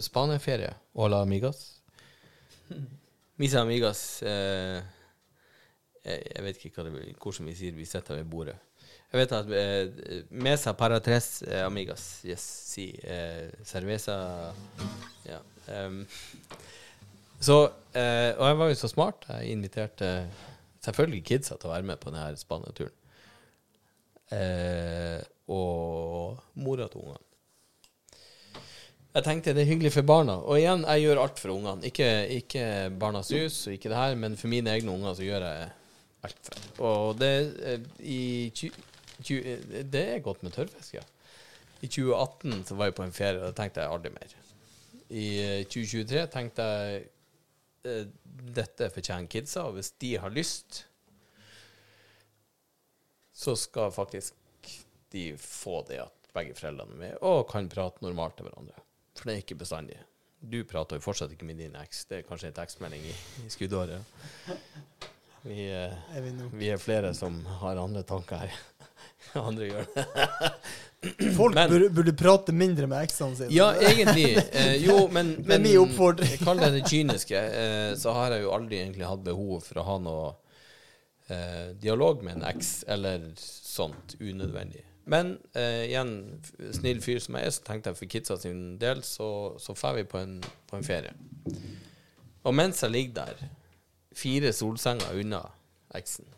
Spania-ferie. Hola amigas. Misa amigas eh, jeg, jeg vet ikke hva det, blir, hvordan vi sier vi sitter ved bordet. Jeg vet at eh, Mesa para tres eh, amigas. Yes, si. Eh, cerveza Ja. Um, så eh, Og jeg var jo så smart. Jeg inviterte selvfølgelig kidsa til å være med på denne Spania-turen. Eh, og mora til ungene. Jeg tenkte det er hyggelig for barna. Og igjen, jeg gjør alt for ungene. Ikke, ikke Barnas Hus og ikke det her, men for mine egne unger så gjør jeg alt for. Og det, eh, i, eh, det er godt med tørrfisk, ja. I 2018 så var jeg på en ferie, og da tenkte jeg aldri mer. I eh, 2023 tenkte jeg eh, dette fortjener kidsa, og hvis de har lyst, så skal faktisk de få det at begge foreldrene er med, og kan prate normalt til hverandre. For det er ikke bestandig. Du prater jo fortsatt ikke med din eks. Det er kanskje en tekstmelding i, i skuddåret. Vi, eh, Er vi vi er flere som har andre tanker her. Andre gjør det. Folk Men- burde, burde prate mindre med eksene sine. Ja, egentlig. Eh, jo, men, men min oppfordring. Kall det det kyniske. Eh, så har jeg jo aldri egentlig hatt behov for å ha noe eh, dialog med en eks eller sånt unødvendig. Men eh, igjen, snill fyr som jeg er, så tenkte jeg for kidsa sin del, så, så drar vi på en, på en ferie. Og mens jeg ligger der, fire solsenger unna eksen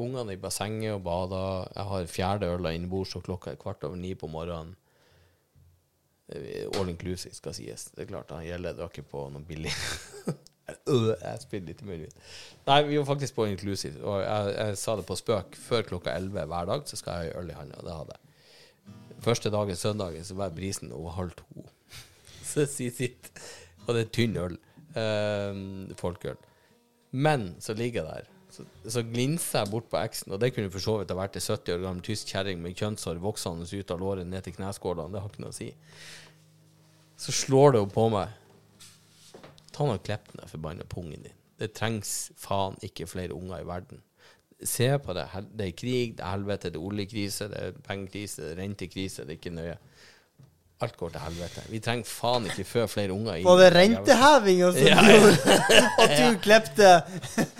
Ungene i bassenget og bader. Jeg har fjerde øla innebords, og klokka er kvart over ni på morgenen. Eh, All inclusive skal sies. Det er klart, han gjelder drakk på noe billig. Øh, jeg spiller litt i. Nei, vi var faktisk på inclusive, og jeg, jeg sa det på spøk. Før klokka 11 hver dag så skal jeg ha øl i hånda, og det hadde jeg. Første dagen, søndagen, så var brisen over halv to. Så sier sitt. Og det er tynn øl. Eh, folkeøl. Men så ligger jeg der. Så, så glinser jeg bort på eksen, og det kunne for så vidt ha vært ei 70 år gammel tysk kjerring med kjønnshår voksende ut av låret ned til kneskålene. Det har ikke noe å si. Så slår det jo på meg. Ta nå og klipp den forbanna pungen din. Det trengs faen ikke flere unger i verden. Se på det. Det er krig, det er helvete, det er oljekrise, det er pengekrise, det er rentekrise. Det er ikke nøye. Alt går til helvete. Vi trenger faen ikke fø flere unger. inn. Var det rentehevinga som Ja, gjorde at du klepte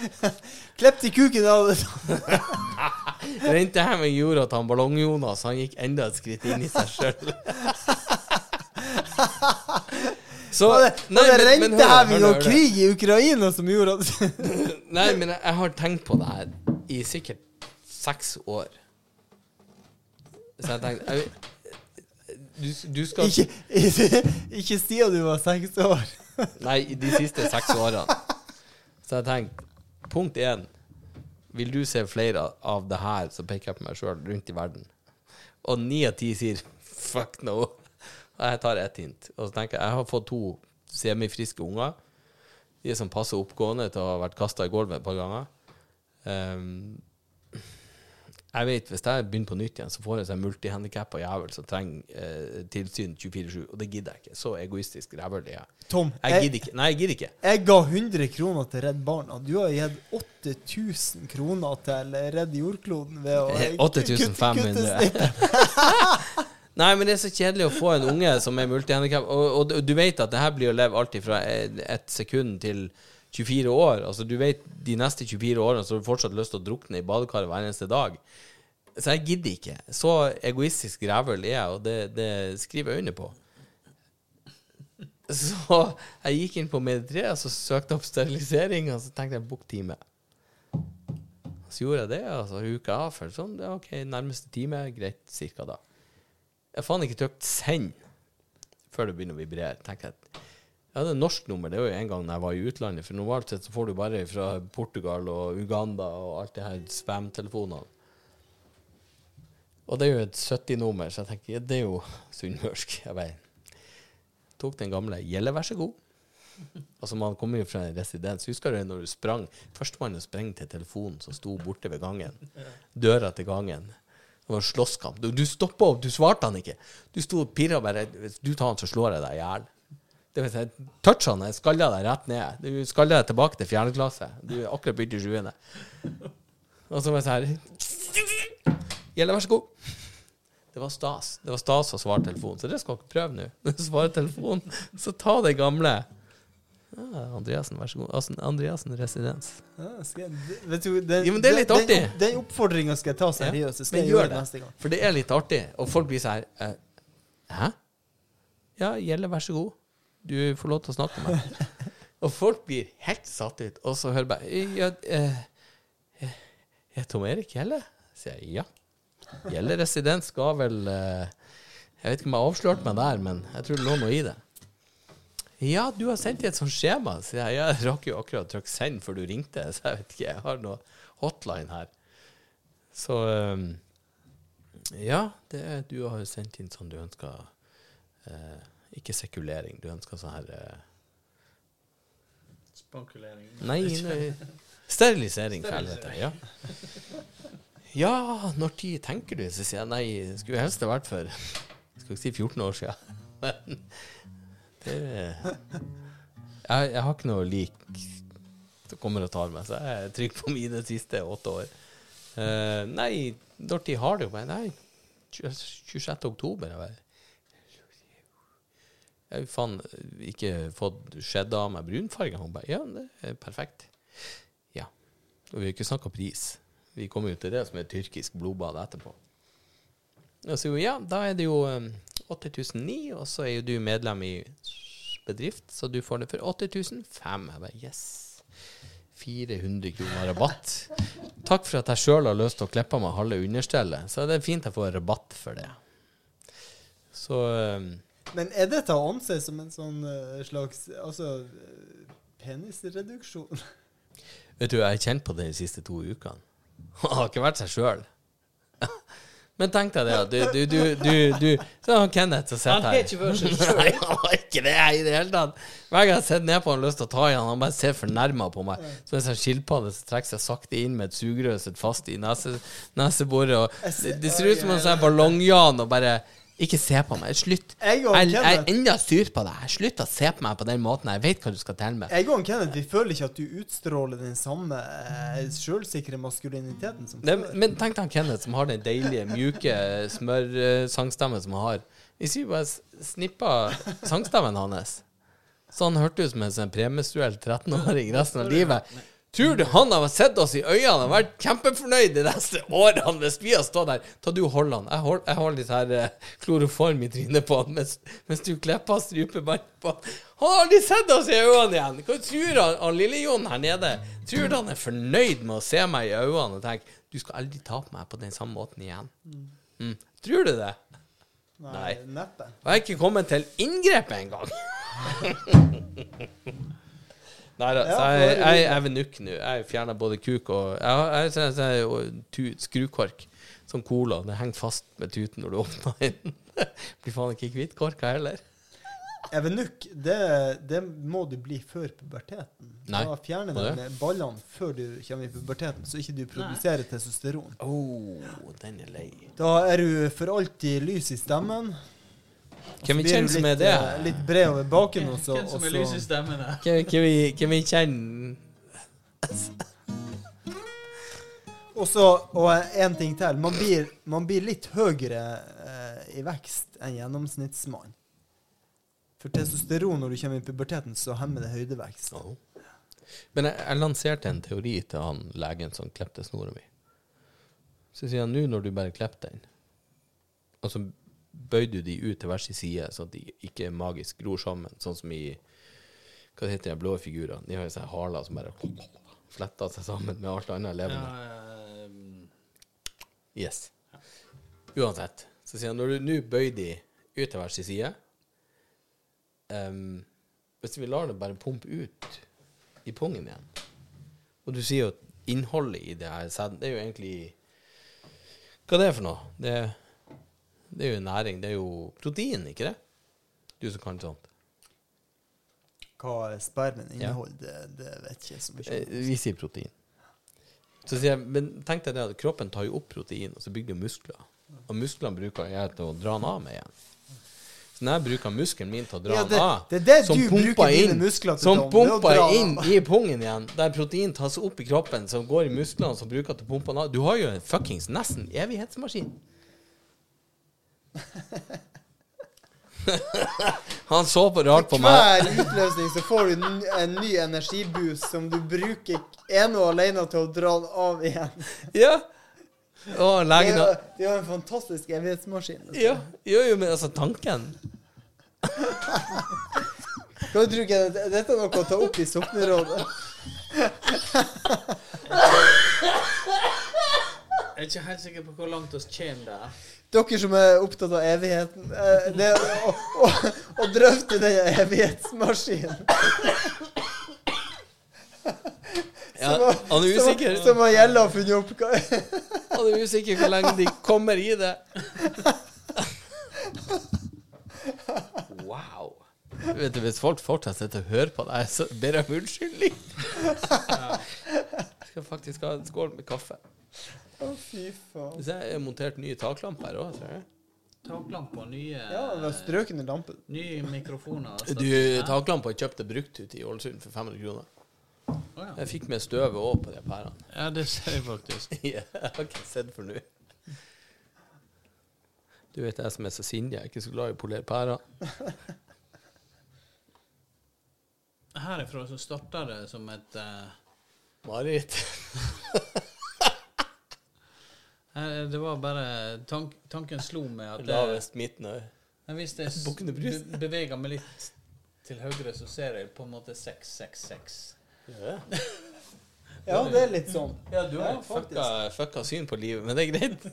Klepte kuken av det? Rentehemming gjorde at han Ballong-Jonas Han gikk enda et skritt inn i seg sjøl. Så Var det, Nei, var det men- renteheving og krig i Ukraina som gjorde at Nei, men jeg, har tenkt på det her i sikkert seks år. Så jeg tenkte jeg, du, du skal Ikke, ikke siden du var seks år. Nei, de siste seks årene. Så jeg tenkte Punkt én. Vil du se flere av det her, som peker på meg sjøl, rundt i verden. Og ni av ti sier fuck no. Jeg tar ett hint. Og så tenker jeg jeg har fått to semifriske unger. De er som passe oppgående til å ha vært kasta i gulvet et par ganger. Um, jeg vet Hvis jeg begynner på nytt igjen, så får jeg seg multihandikappa jævel som trenger eh, tilsyn 24-7. Og det gidder jeg ikke. Så egoistisk rævhøl er jeg. Tom, Jeg jeg, gidder ikke. Nei, jeg gidder ikke. jeg ga 100 kroner til Redd Barna. Du har gitt 8000 kroner til Redd Jordkloden ved å kutte kutte- 8500. Nei, men det er så kjedelig å få en unge som er multihandikap. Og, og du- vet at det her blir å leve alltid fra ett sekund til 24 år. Altså, du vet de neste 24 årene så har du fortsatt lyst til å drukne i badekaret hver eneste dag. Så jeg gidder ikke. Så egoistisk rævhøl er jeg, og det, det skriver jeg under på. Så jeg gikk inn på Med3 og så søkte opp sterilisering, og så tenkte jeg bok. Så gjorde jeg det, og så uka av. Sånn, det er ok, nærmeste time, greit, cirka da. Jeg har faen ikke trykt 'send' før det begynner å vibrere. tenker jeg. Jeg hadde norsk nummer, det var jo en gang da jeg var i utlandet. For normalt sett så får du bare fra Portugal og Uganda og alt det her spam-telefonene. Og det er jo et 70-nummer, så jeg tenker ja, det er jo sunnmørsk. Jeg bare tok den gamle 'Gjelle, vær så god'. Altså, man kommer jo fra en residens. Husker du når du sprang? Førstemann å sprenge til telefonen som sto borte ved gangen. Døra til gangen. Det var slåsskamp. Du, du stoppa opp, du svarte han ikke. Du sto og pirra bare. Hvis du tar han, så slår jeg deg i hjel. Det vil si, toucha han, jeg skalla deg rett ned. Du skalla deg tilbake til fjerde klasse. Du er akkurat begynt i sjuende. Og så var jeg sånn Gjelle, vær så god. Det var stas. Det var stas å svare telefonen, så det skal dere prøve nå. Når du svarer telefonen så ta det gamle. Ja, Andreassen, vær så god. Altså, Andreassen residens. Ja, jeg, vet du, den, Jo, men det er litt artig. Den, den oppfordringa skal jeg ta seriøst. Ja, skal jeg gjør gjøre det. neste gang. For det er litt artig, og folk blir sånn her eh, Hæ? Ja, Gjelle, vær så god. Du får lov til å snakke med meg. og folk blir helt satt ut, og så hører bare Ja, eh, eh, er Tom Erik Gjelle? Sier jeg ja. Gjelle residens skal vel eh, Jeg vet ikke om jeg avslørte meg der, men jeg tror det lå noe i det. Ja, du har sendt i et sånt skjema. Så jeg, jeg rakk jo akkurat å trykke 'send' før du ringte, så jeg vet ikke, jeg har noe hotline her. Så um, ja, det er, du har jo sendt inn sånn du ønsker uh, Ikke sekulering, du ønsker sånn her uh, Spankulering. Nei, nei sterilisering, for helvete. Ja. ja, når tid tenker du? Så sier jeg nei, skulle helst ha vært for Skal ikke si 14 år siden. Men det jeg, jeg har ikke noe lik som kommer og tar meg, så jeg er trygg på mine siste åtte år. Uh, nei, når de har jo meg? Nei, 26. oktober. Jeg har faen ikke fått skjedd av meg brunfarge. Hun bare Ja, det er perfekt. Ja. Og vi har ikke snakka pris. Vi kommer jo til det som er tyrkisk blodbad etterpå. Og så ja, da er det jo um, 8009, og så er jo du medlem i bedrift, så du får det for 8005. Jeg bare yes. 400 kroner rabatt. Takk for at jeg sjøl har lyst til å klippe meg halve understellet, så det er fint jeg får rabatt for det. Så um, Men er dette å anse som en sånn eh, slags Altså eh, penisreduksjon? Vet du, jeg har kjent på det de siste to ukene. Han har ikke vært seg sjøl. Men tenk deg det, at du, du, du, du, du Så har Kenneth som sitter Han her. ikke versus sjøl. Nei, han var ikke det i det hele tatt. Hver gang jeg sitter ned på han har lyst til å ta i han, han bare ser fornærma på meg. Som en sånn skilpadde som trekker seg sakte inn med et sugerør sitt fast i nese, neseboret. Og det, det ser ut som en sånn ballongjan og bare Ikke se på meg. Slutt. Jeg Jeg, jeg er enda sur på deg. Slutt å se på meg på den måten. Jeg vet hva du skal til med. jeg og Kenneth, vi føler ikke at du utstråler den samme eh, sjølsikre maskuliniteten som før. men tenk deg Kenneth som har den deilige, mjuke smørsangstemmen som han har. Hvis vi bare snippa sangstemmen hans, så han hørtes ut som en premiestuell 13-åring resten av livet. Tror du han har sett oss i øynene og vært kjempefornøyd de neste årene hvis vi har stått der? Ta du hold han. Jeg, hold, har litt her eh, kloroform i trynet på han mens, mens du klipper strupebånd på han. Han har aldri sett oss i øynene igjen! Hva tror han, han lille-Jon her nede? Tror du han er fornøyd med å se meg i øynene og tenke du skal aldri ta på meg på den samme måten igjen? Mm. Tror du det? nei. Neppe. Og jeg har ikke kommet til inngrepet engang. Nei da, Ja, så jeg, jeg, jeg er ved nukk nå. Jeg fjerner både kuk og Jeg har jeg, jeg, jeg, skrukork. Som cola. Det henger fast med tuten når du åpner den. Blir faen ikke kvitt korka heller. Evenukk, det, det må du bli før puberteten. Nei, Da fjerner du ballene før du kommer i puberteten, så ikke du produserer testosteron. Oh, den er lei. Da er du for alltid lys i stemmen. Hvem vi kjenne kjenner som er det? eh, Litt bred over baken også. Hvem som er lys i stemmen her? Hvem vi, vi kjenner Og så, og en ting til. Man blir, man blir litt høyere eh, i vekst enn gjennomsnittsmann. For testosteron når du kommer i puberteten, så hemmer det høydevekst. Oh. Men jeg, jeg lanserte en teori til han legen som klepte snora mi. Så sier han nå når du bare klipper den, og så bøyer du de ut til hver sin side, sånn at de ikke magisk gror sammen, sånn som i Hva heter de blå figurene? De har jo sånne haler som bare fletter seg sammen med alt annet levende. Ehm, Yes. Uansett. Så sier han når du nå bøyer de ut til hver sin side um, Hvis vi lar det bare pumpe ut i pungen igjen Og du sier jo at innholdet i det her sæden, det er jo egentlig Hva det er for noe? Det, det er jo næring. Det er jo protein, ikke det? Du som kan sånt. hva spermen inneholder, det, det vet ikke jeg så mye Eh, om. Vi sier protein. Så sier jeg, men tenk deg det at kroppen tar jo opp protein, og så bygger du muskler. Og musklene bruker jeg til å dra den av med igjen. Så når jeg bruker muskelen min til å dra Ja, den av, det det som pumper inn, som det er pumper inn i pungen igjen, der protein tas opp i kroppen, som går i musklene, som bruker til å pumpe den av. Du har jo en fuckings nesten evighetsmaskin. Han så på rart på meg. Hver utløsning så får du en ny energiboost som du bruker ene og alene til å dra den av igjen. Ja. Det legen er, det er en fantastisk evighetsmaskin. altså. Ja, jo, jo, men altså, tanken tror du ikke Dette er noe å ta opp i soknerådet. Jeg er ikke helt sikker på hvor langt vi kommer der. Dere som er opptatt av evigheten. eh, Det å, å, å drøfte den evighetsmaskinen. ja, Som- Han er usikker Som, som har Gjella funnet opp. Han er usikker hvor lenge de kommer i det. Wow. Vet du, Hvis folk fortsatt sitter og hører på deg, så ber jeg om unnskyldning. Jeg skal faktisk ha en skål med kaffe. Å, fy faen. Hvis jeg har montert nye taklamper her òg, ser du. Taklamper, nye, Ja, det var strøkende lamper. nye mikrofoner. Du, taklamper kjøpte brukt ute i Ålesund for 500 kroner. Å, ja. Jeg fikk med støvet òg på de pærene. ja, det ser jeg faktisk. Jeg har ikke sett for nå. Du vet jeg som er så sindig, jeg er ikke så glad i å polere pærer. Herifra så starta det som et eh, Marit. her, Det var bare tank, Tanken slo meg at det, Lavest midten Men hvis jeg be- beveger meg litt til høyre, så ser jeg på en måte 666. Ja, Ja, det er litt sånn. ja du har Ja, fucka, fucka syn på livet, men det er greit.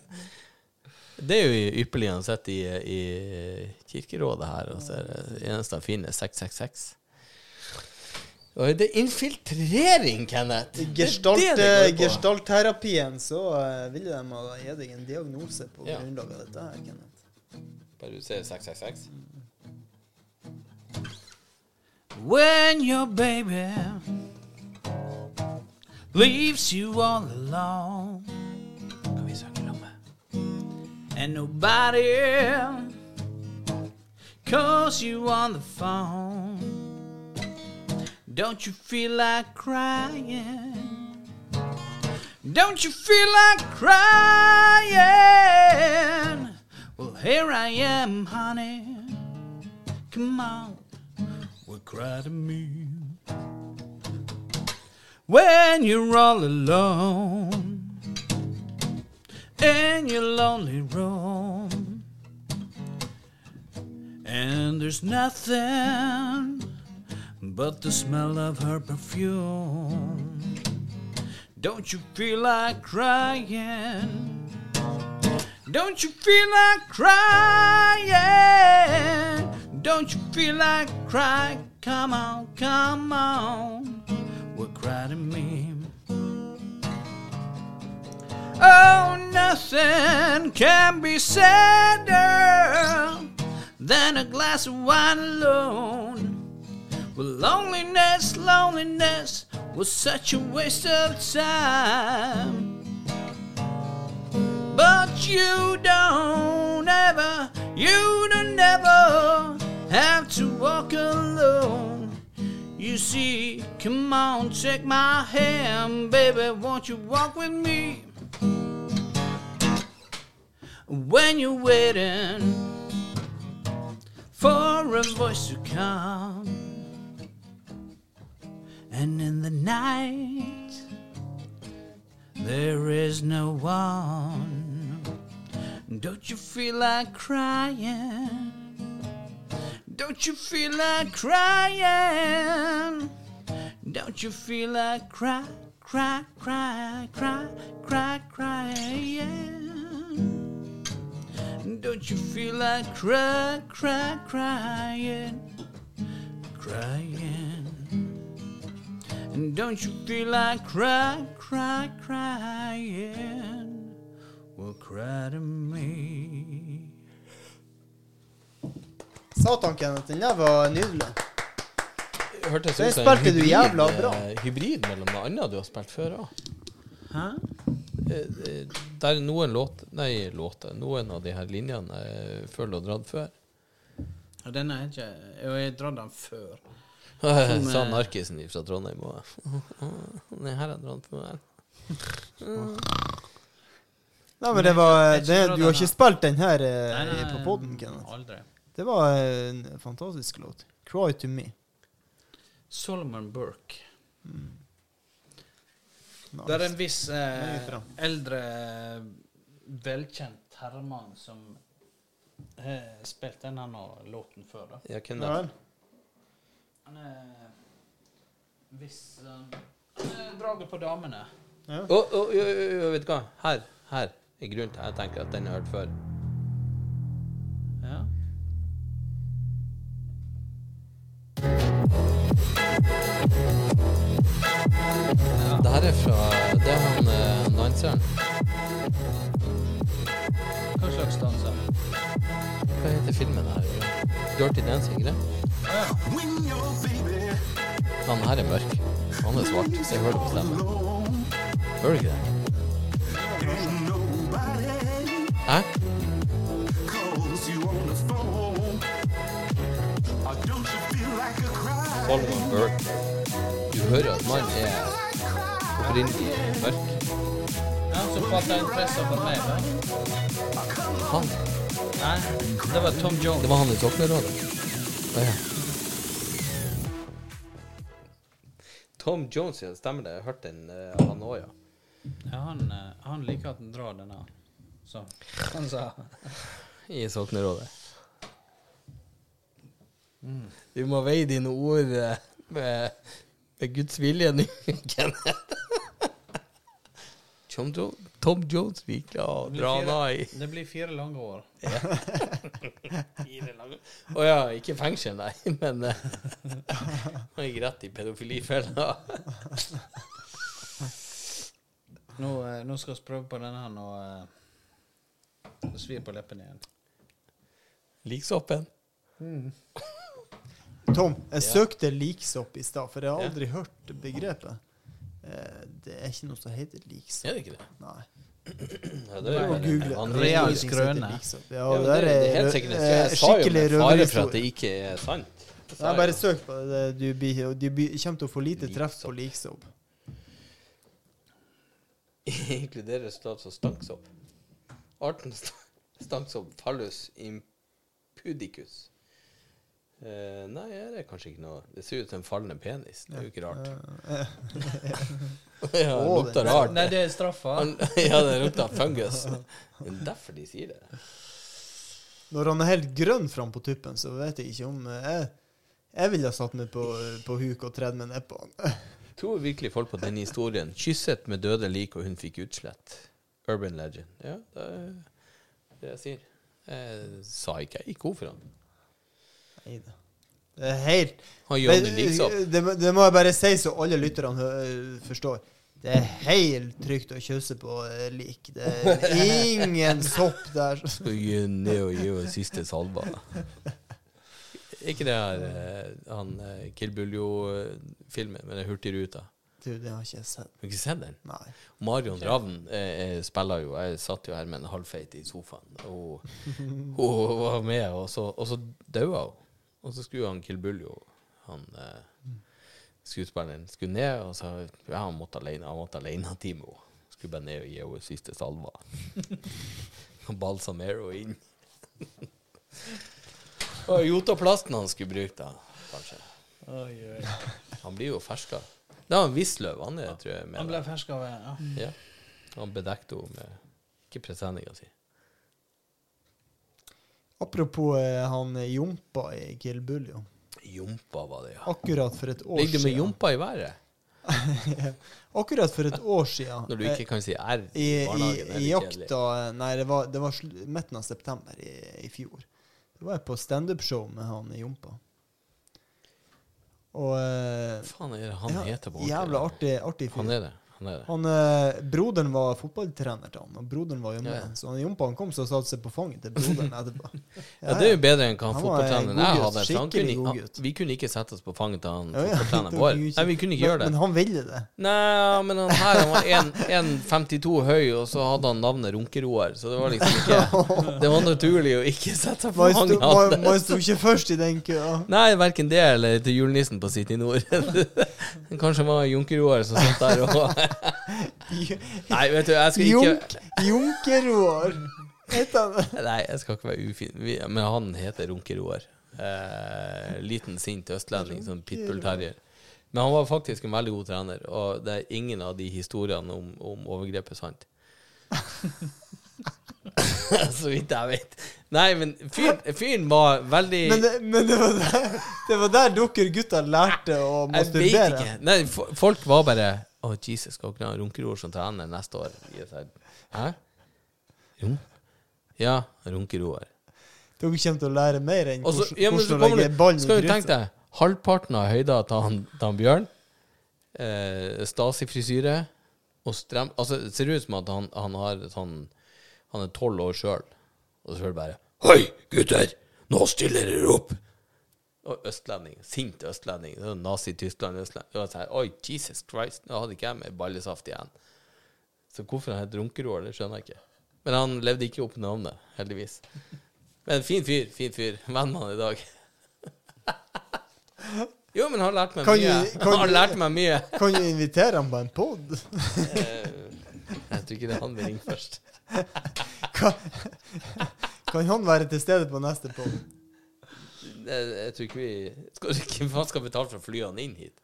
Det er jo ypperlig uansett i, i kirkerådet her, og så er det eneste han finner, 666. Det er infiltrering, Kenneth! På. gestaltterapien, så uh, ville de ha gitt deg en diagnose på Ja. grunnlag av dette her, Kenneth. Bare du sier 666. When your baby leaves you all alone? And nobody calls you on the phone Don't you feel like crying? Don't you feel like crying? Well, here I am, honey. Come on, well, cry to me. When you're all alone in your lonely room, and there's nothing but the smell of her perfume. Don't you feel like crying? Don't you feel like crying? Don't you feel like crying? Come on, come on. Well, cry to me. Oh, nothing can be sadder than a glass of wine alone. Well, loneliness, loneliness was such a waste of time. But you don't ever, you don't ever have to walk alone. You see, come on, take my hand, baby, won't you walk with me? When you're waiting for a voice to come, and in the night there is no one. Don't you feel like crying? Don't you feel like crying? Don't you feel like cry, cry, cry, cry, cry, crying? Don't you feel like cry, cry, crying, crying? And don't you feel like cry, cry, crying? Well, cry to me. Satan, Kenneth. Den der var nydelig. hørtes Det ut som spilte du jævla bra. eh, hybrid mellom noe annet du har spilt før òg. Hæ? Der er noen låter nei, låter Noen av de her linjene jeg føler du har dratt før. Ja, denne er ikke Jo, jeg har dratt den før. Sa narkisen fra Trondheim òg. Den her er jeg på før. Nei, men det var det, Du har ikke spilt den her eh, Nei, nei, på poden, Kenneth. Aldri. Det var en fantastisk låt. 'Cry to Me'. Solomon Burke. Nice. Det er en viss eh, eldre, velkjent herremann som har spilt denne låten før. da. Ja, hvem Ja da? vel. Han er eh, Han er draget på damene. Ja. Jo, jo, jo, vet du hva? Her, her er grunnen til at jeg tenker at den har hørt før. Ja. Det her er fra Det er han eh, danseren. Hva slags danser? Hva heter filmen her? Dirty Dancing, det? Han her er mørk. Han er svart. Så Jeg hører det på stemmen. Hører du ikke det? Hæ? Follow Burke. Du hører at mannen er opprinnelig mørk. Ja, så fatter jeg interesse for meg, da. Han. Nei, det var Tom Jones. Det var han i Soknerådet. Å ja. Tom Jones, ja. Stemmer det? Jeg har hørt den, av han òg, ja. Ja, han, eh, han liker at han drar denne. Så han sa I Soknerådet. Du må veie dine ord eh, med, med Guds vilje nå, Kenneth. Tom, jo Tom Jones liker Ja, Det blir dra fire- han i Det blir fire lange år. Å ja, ikke fengsel, nei, men eh, Han gikk rett i pedofilifella. Nå, eh, nå skal vi prøve på denne her eh, det svir på leppene igjen. Liksoppen. Tom, jeg Ja. søkte liksopp i stad, for jeg har Ja. aldri hørt begrepet. Eh, det er ikke noe som heter liksopp. Er det ikke det? Nei. Ja, Det er å google. er Real skrøne. Ja, Ja, det men det, er er helt sikkert det. eh, Jeg sa jo med fare for at det ikke er sant. Nei, bare søk på det. Du, blir, du blir, kommer til å få lite treff på Liksopp. Inkluderer stat som stanksopp. Arten st- stanksopp fallus impudicus. Eh, nei, det er kanskje ikke noe Det ser ut som en fallende penis. Det er jo ikke rart. Ja, det lukter rart. Nei, det er straffa. Ja, det lukter fungus. Det er derfor de sier det. Når han er helt grønn fram på tuppen, så vet jeg ikke om eh, Jeg, jeg ville ha satt meg på, på huk og tredd meg nedpå han. Tror virkelig folk på den historien. Kysset med døde lik, og hun fikk utslett. Urban legend. Ja, det er det jeg sier. Jeg sa ikke jeg gikk god for han. Det er helt Han gjør det det, liksom. det, det må jeg bare si så alle lytterne forstår. Det er helt trygt å kysse på eh, lik. Det er ingen sopp der. Skal gi ned og gi henne siste salva. Ikke det her eh, han eh, Kill Buljo-filmen med Hurtigruta? Du, det har ikke jeg sett. Har ikke sett den? Nei. Marion Ravn eh, eh, spiller jo Jeg satt jo her med en halvfeit i sofaen, og hun var med, og så, og så daua hun. Og så skulle han Kill Buljo, han eh, skuespilleren, skulle ned, og så Ja, han måtte alene, han måtte alene henne. Skulle bare ned og gi henne siste salva. Henne inn. Og jotaplasten han skulle bruke, da, kanskje. Oi, oi. Han blir jo ferska. Det var Wisløw, han er, tror jeg. Med Han ble ferska ja. Ja. Han bedekte henne med Ikke presenninga si. Apropos eh, han Jompa i Kill Buljo. Jompa var det, ja. Akkurat for et år Ligger du med siden jompa i været? Akkurat for et år siden Når du ikke kan si R I, i i, barnehagen? er i jakta kjedelig. Nei, det var, det var sl midten av september i, i fjor. Da var jeg på standup-show med han Jompa. Og eh, Hva faen er det han ja, heter på ordentlig? Jævla artig, artig fyr. Han er det. Han er det. Han, eh, broderen var fotballtrener til han, og broderen var med. Ja. Så han Jompa han kom så satte seg på fanget til broderen etterpå. Ja, det er jo bedre enn hva han Han fotballtreneren jeg hadde. For han kunne, han, vi kunne ikke sette oss på fanget til han Ja, ja, fotballtreneren vår. Nei, vi kunne ikke men, gjøre det. Men han ville det. Nei, men han her han var 1,52 høy, og så hadde han navnet Runkeroar, så det var liksom ikke Det var naturlig å ikke sette seg på fanget hans. man sto ikke først i den køa. Nei, verken det eller til julenissen på City Nord. Kanskje det var Junkeroar som satt der og Nei, vet du, jeg skal ikke Junk, Junkeroar. Heter han? Nei, jeg skal ikke være ufin. Men han heter Runkeroar. Eh, liten, sint østlending, sånn pitbull-terrier. Men han var faktisk en veldig god trener, og det er ingen av de historiene om, om overgrepet sant. Så vidt jeg vet. Nei, men fyren, fyren var veldig Men, det, men det, var der, det var der dere gutta lærte å Jeg vet ikke. Nei, folk var bare Å, Jesus, skal ikke ha Runkeror som trener neste år? Sa, Hæ? Jo. Ja, Runkeroar. Dere kommer til å lære mer enn Også, hvordan, ja, hvordan å legge ballen i skal du tenke deg halvparten av høyda til han, han Bjørn. Eh, Stasi-frisyre. Og strem... Altså, det ser ut som at han, han har sånn Han er tolv år sjøl. Og så hører du bare Hei, gutter! Nå stiller dere opp! Og østlending. Sint østlending. Nazi-Tyskland. østlending. Og så her, Oi, Jesus Christ, nå hadde ikke jeg med ballesaft igjen. Så hvorfor han het Runkeroar, det skjønner jeg ikke. Men han levde ikke opp navnet, heldigvis. Men fin fyr, fin fyr. Venn med han i dag. Jo, men han har lært meg Kan mye. du- Han har lært meg mye. Kan du invitere ham på en pod? Eh, Jeg tror ikke det er han vi ringer først. Kan, kan han være til stede på neste pod? Jeg, jeg tror ikke vi skal, Hvem faen skal betale for å fly han inn hit?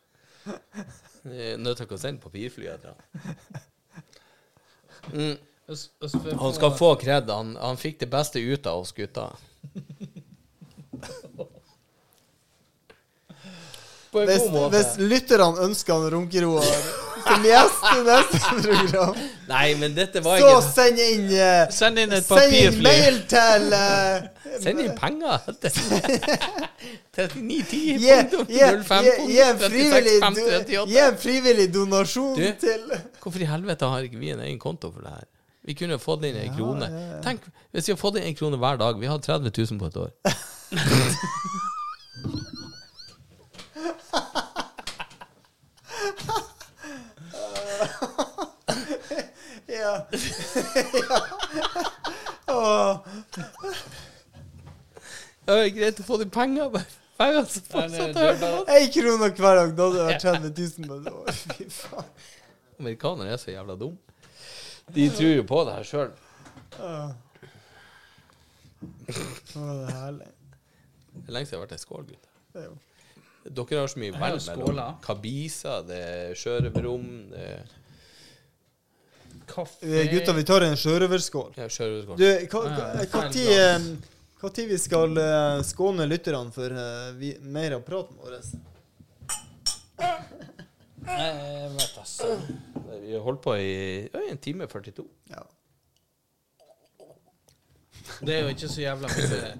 Nødt til å sende papirfly etter han. Mm. Han skal få kred. Han, han fikk det beste ut av oss gutta. Hvis, hvis lytterne ønsker han Runkeroar som gjest i neste program, Nei, men dette var så ikke send inn uh, Send inn et papirfly. Send inn mail til uh, Send inn penger! 3910 Gi gi- gi- en frivillig donasjon Du? til Hvorfor i helvete har ikke vi en egen konto for det her? Vi kunne fått inn en krone. ja, ja. Tenk hvis vi har fått inn en krone hver dag. Vi har 30 000 på et år. Ja. ja. Det er greit å få de penger, bare. Penger som fortsatt er hører på. Én krone hver dag, da hadde det vært 30 000 på et. Fy faen. Amerikanere er så jævla dumme. De tror jo på det her sjøl. Ja. Å, det er herlig. Det er lenge siden jeg har vært i skål, gutter. Er Dere har så mye vel mellom kabiser, det er sjørøverrom, det er Kaffe Eh, Gutta, vi tar en sjørøverskål. ja, sjørøverskål. Du, tid eh, vi skal eh, skåne lytterne for eh, vi, mer av praten vår? Nei, jeg vet altså. Vi har holdt på i øy, en time 42. Ja. Det er jo ikke så jævla mye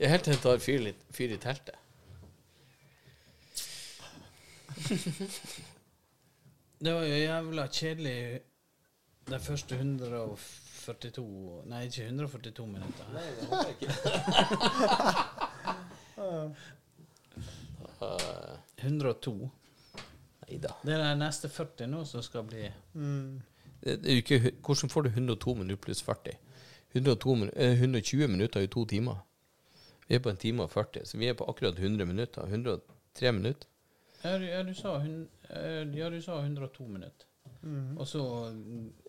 Jeg helt til det tar fyr, litt, fyr i teltet. Det var jo jævla kjedelig de første 142 Nei, ikke 142 minutter. Nei, det håper jeg ikke. Uh, 102. nei da. Det er de neste 40 nå som skal bli Mm. Det er ikke, hvordan får du 102 minutter pluss 40? 102, eh, 120 minutter er jo to timer. Vi er på en time og 40, så vi er på akkurat 100 minutter. 103 minutter. Ja, du, ja, du, sa, hun, eh, ja, du sa 102 minutter. Mm. Og så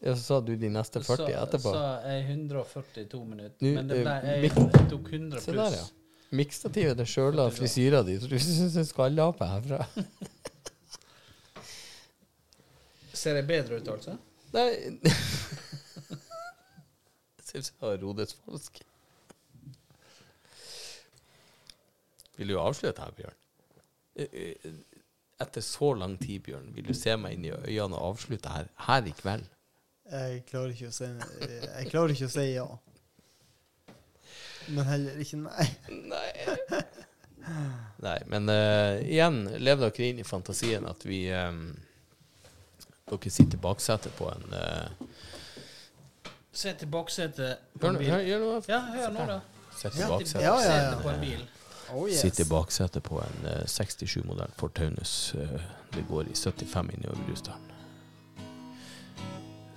Ja, så sa du de neste 40 sa, etterpå. sa jeg 142 minutter. Du, Men det ble, eh, jeg, jeg tok 100 pluss. Se der, ja. Miksstativet er sjøla av frisyra di, så du syns jeg skal lape herfra. Ser jeg bedre ut, altså? Nei Ser ut som jeg har rodesfalsk. Vil du avslutte her, Bjørn? Eh, eh, Etter så lang tid, Bjørn, vil du se meg inn i øynene og avslutte her, her i kveld? Jeg klarer ikke å si Jeg klarer ikke å si ja. Men heller ikke nei. Nei. Nei, men uh, igjen, lev dere inn i fantasien at vi um, Dere sitter i baksetet på en uh, Sitter i baksetet på en bil. Hør, hør, hør, Ja, hør nå, da. Sitter i Ja. baksetet. Ja, ja, ja. Baksetet på en bil. Oh, yes. Sitter i baksetet på en uh, 67-modell for Taunus. Uh, det går i 75 innover Brusdalen.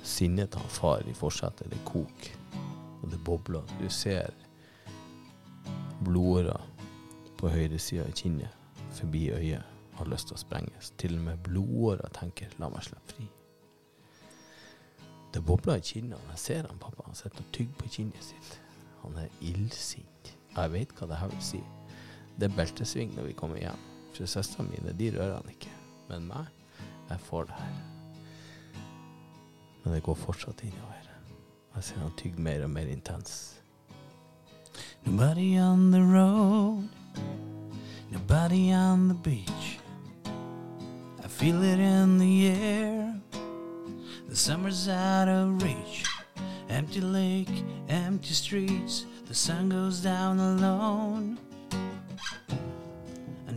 Sinnet til far i forsetet, det koker, kok. Og det bobler. Du ser blodårer på høyre i kinnet, forbi øyet, har lyst til å sprenges. Til og med blodårer tenker 'la meg slippe fri'. Det bobler i kinnet. Jeg ser han pappa, han sitter og tygger på kinnet sitt. Han er illsint. Jeg vet hva det her vil si. Det er beltesving når vi kommer hjem. For søstrene mine, de rører han ikke. Men meg, jeg får det her. Men det går fortsatt innover. Jeg ser han tygger mer og mer intens. Nobody on the road, nobody on the beach. I feel it in the air. The summer's out of reach. Empty lake, empty streets. The sun goes down alone.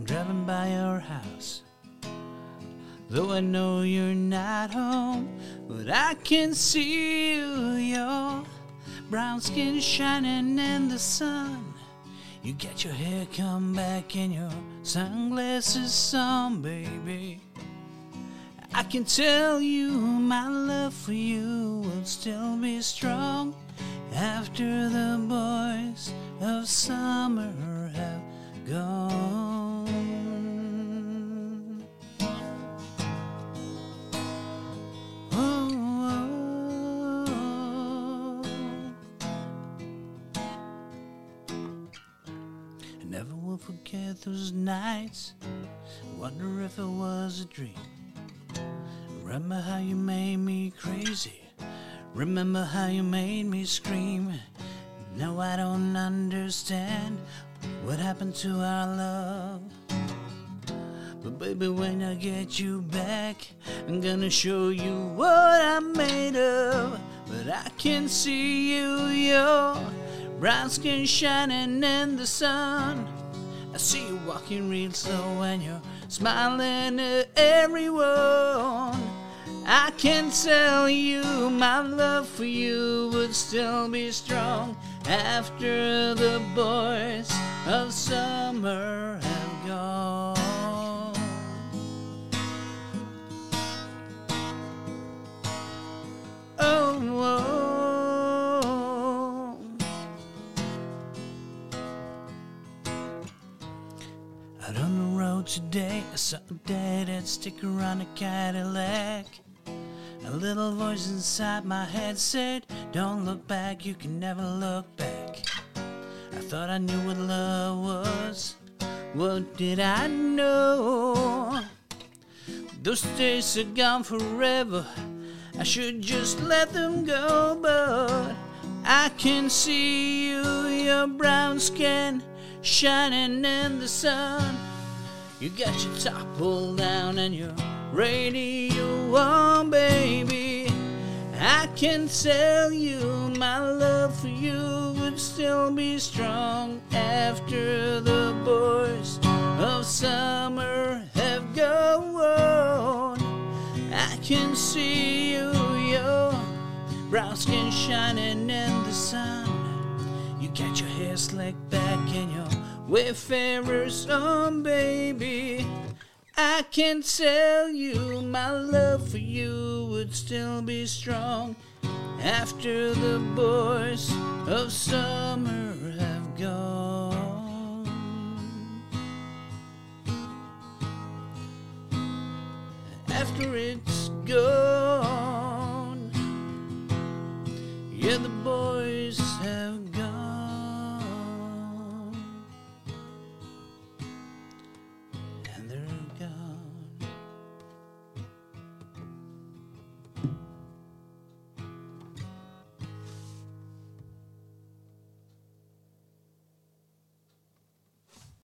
Driving by your house. Though I know you're not home, but I can see you, your brown skin shining in the sun. You get your hair come back and your sunglasses on, baby. I can tell you my love for you will still be strong after the boys of summer have gone. Forget those nights. Wonder if it was a dream. Remember how you made me crazy. Remember how you made me scream. Now I don't understand what happened to our love. But baby, when I get you back, I'm gonna show you what I'm made of. But I can see you, your brown skin shining in the sun. I see you walking real slow and you're smiling at everyone. I can tell you my love for you would still be strong after the boys of summer have gone. Oh, oh. Today, I saw a dead stick around a Cadillac. A little voice inside my head said, Don't look back, you can never look back. I thought I knew what love was. What did I know? Those days are gone forever. I should just let them go, but I can see you, your brown skin shining in the sun. You got your top pulled down and your radio on, baby. I can tell you my love for you would still be strong after the boys of summer have gone. I can see you, your brown skin shining in the sun. You got your hair slicked back and your wayfarer's on, oh, baby. I can tell you my love for you would still be strong after the boys of summer have gone. After it's gone, yeah, the boys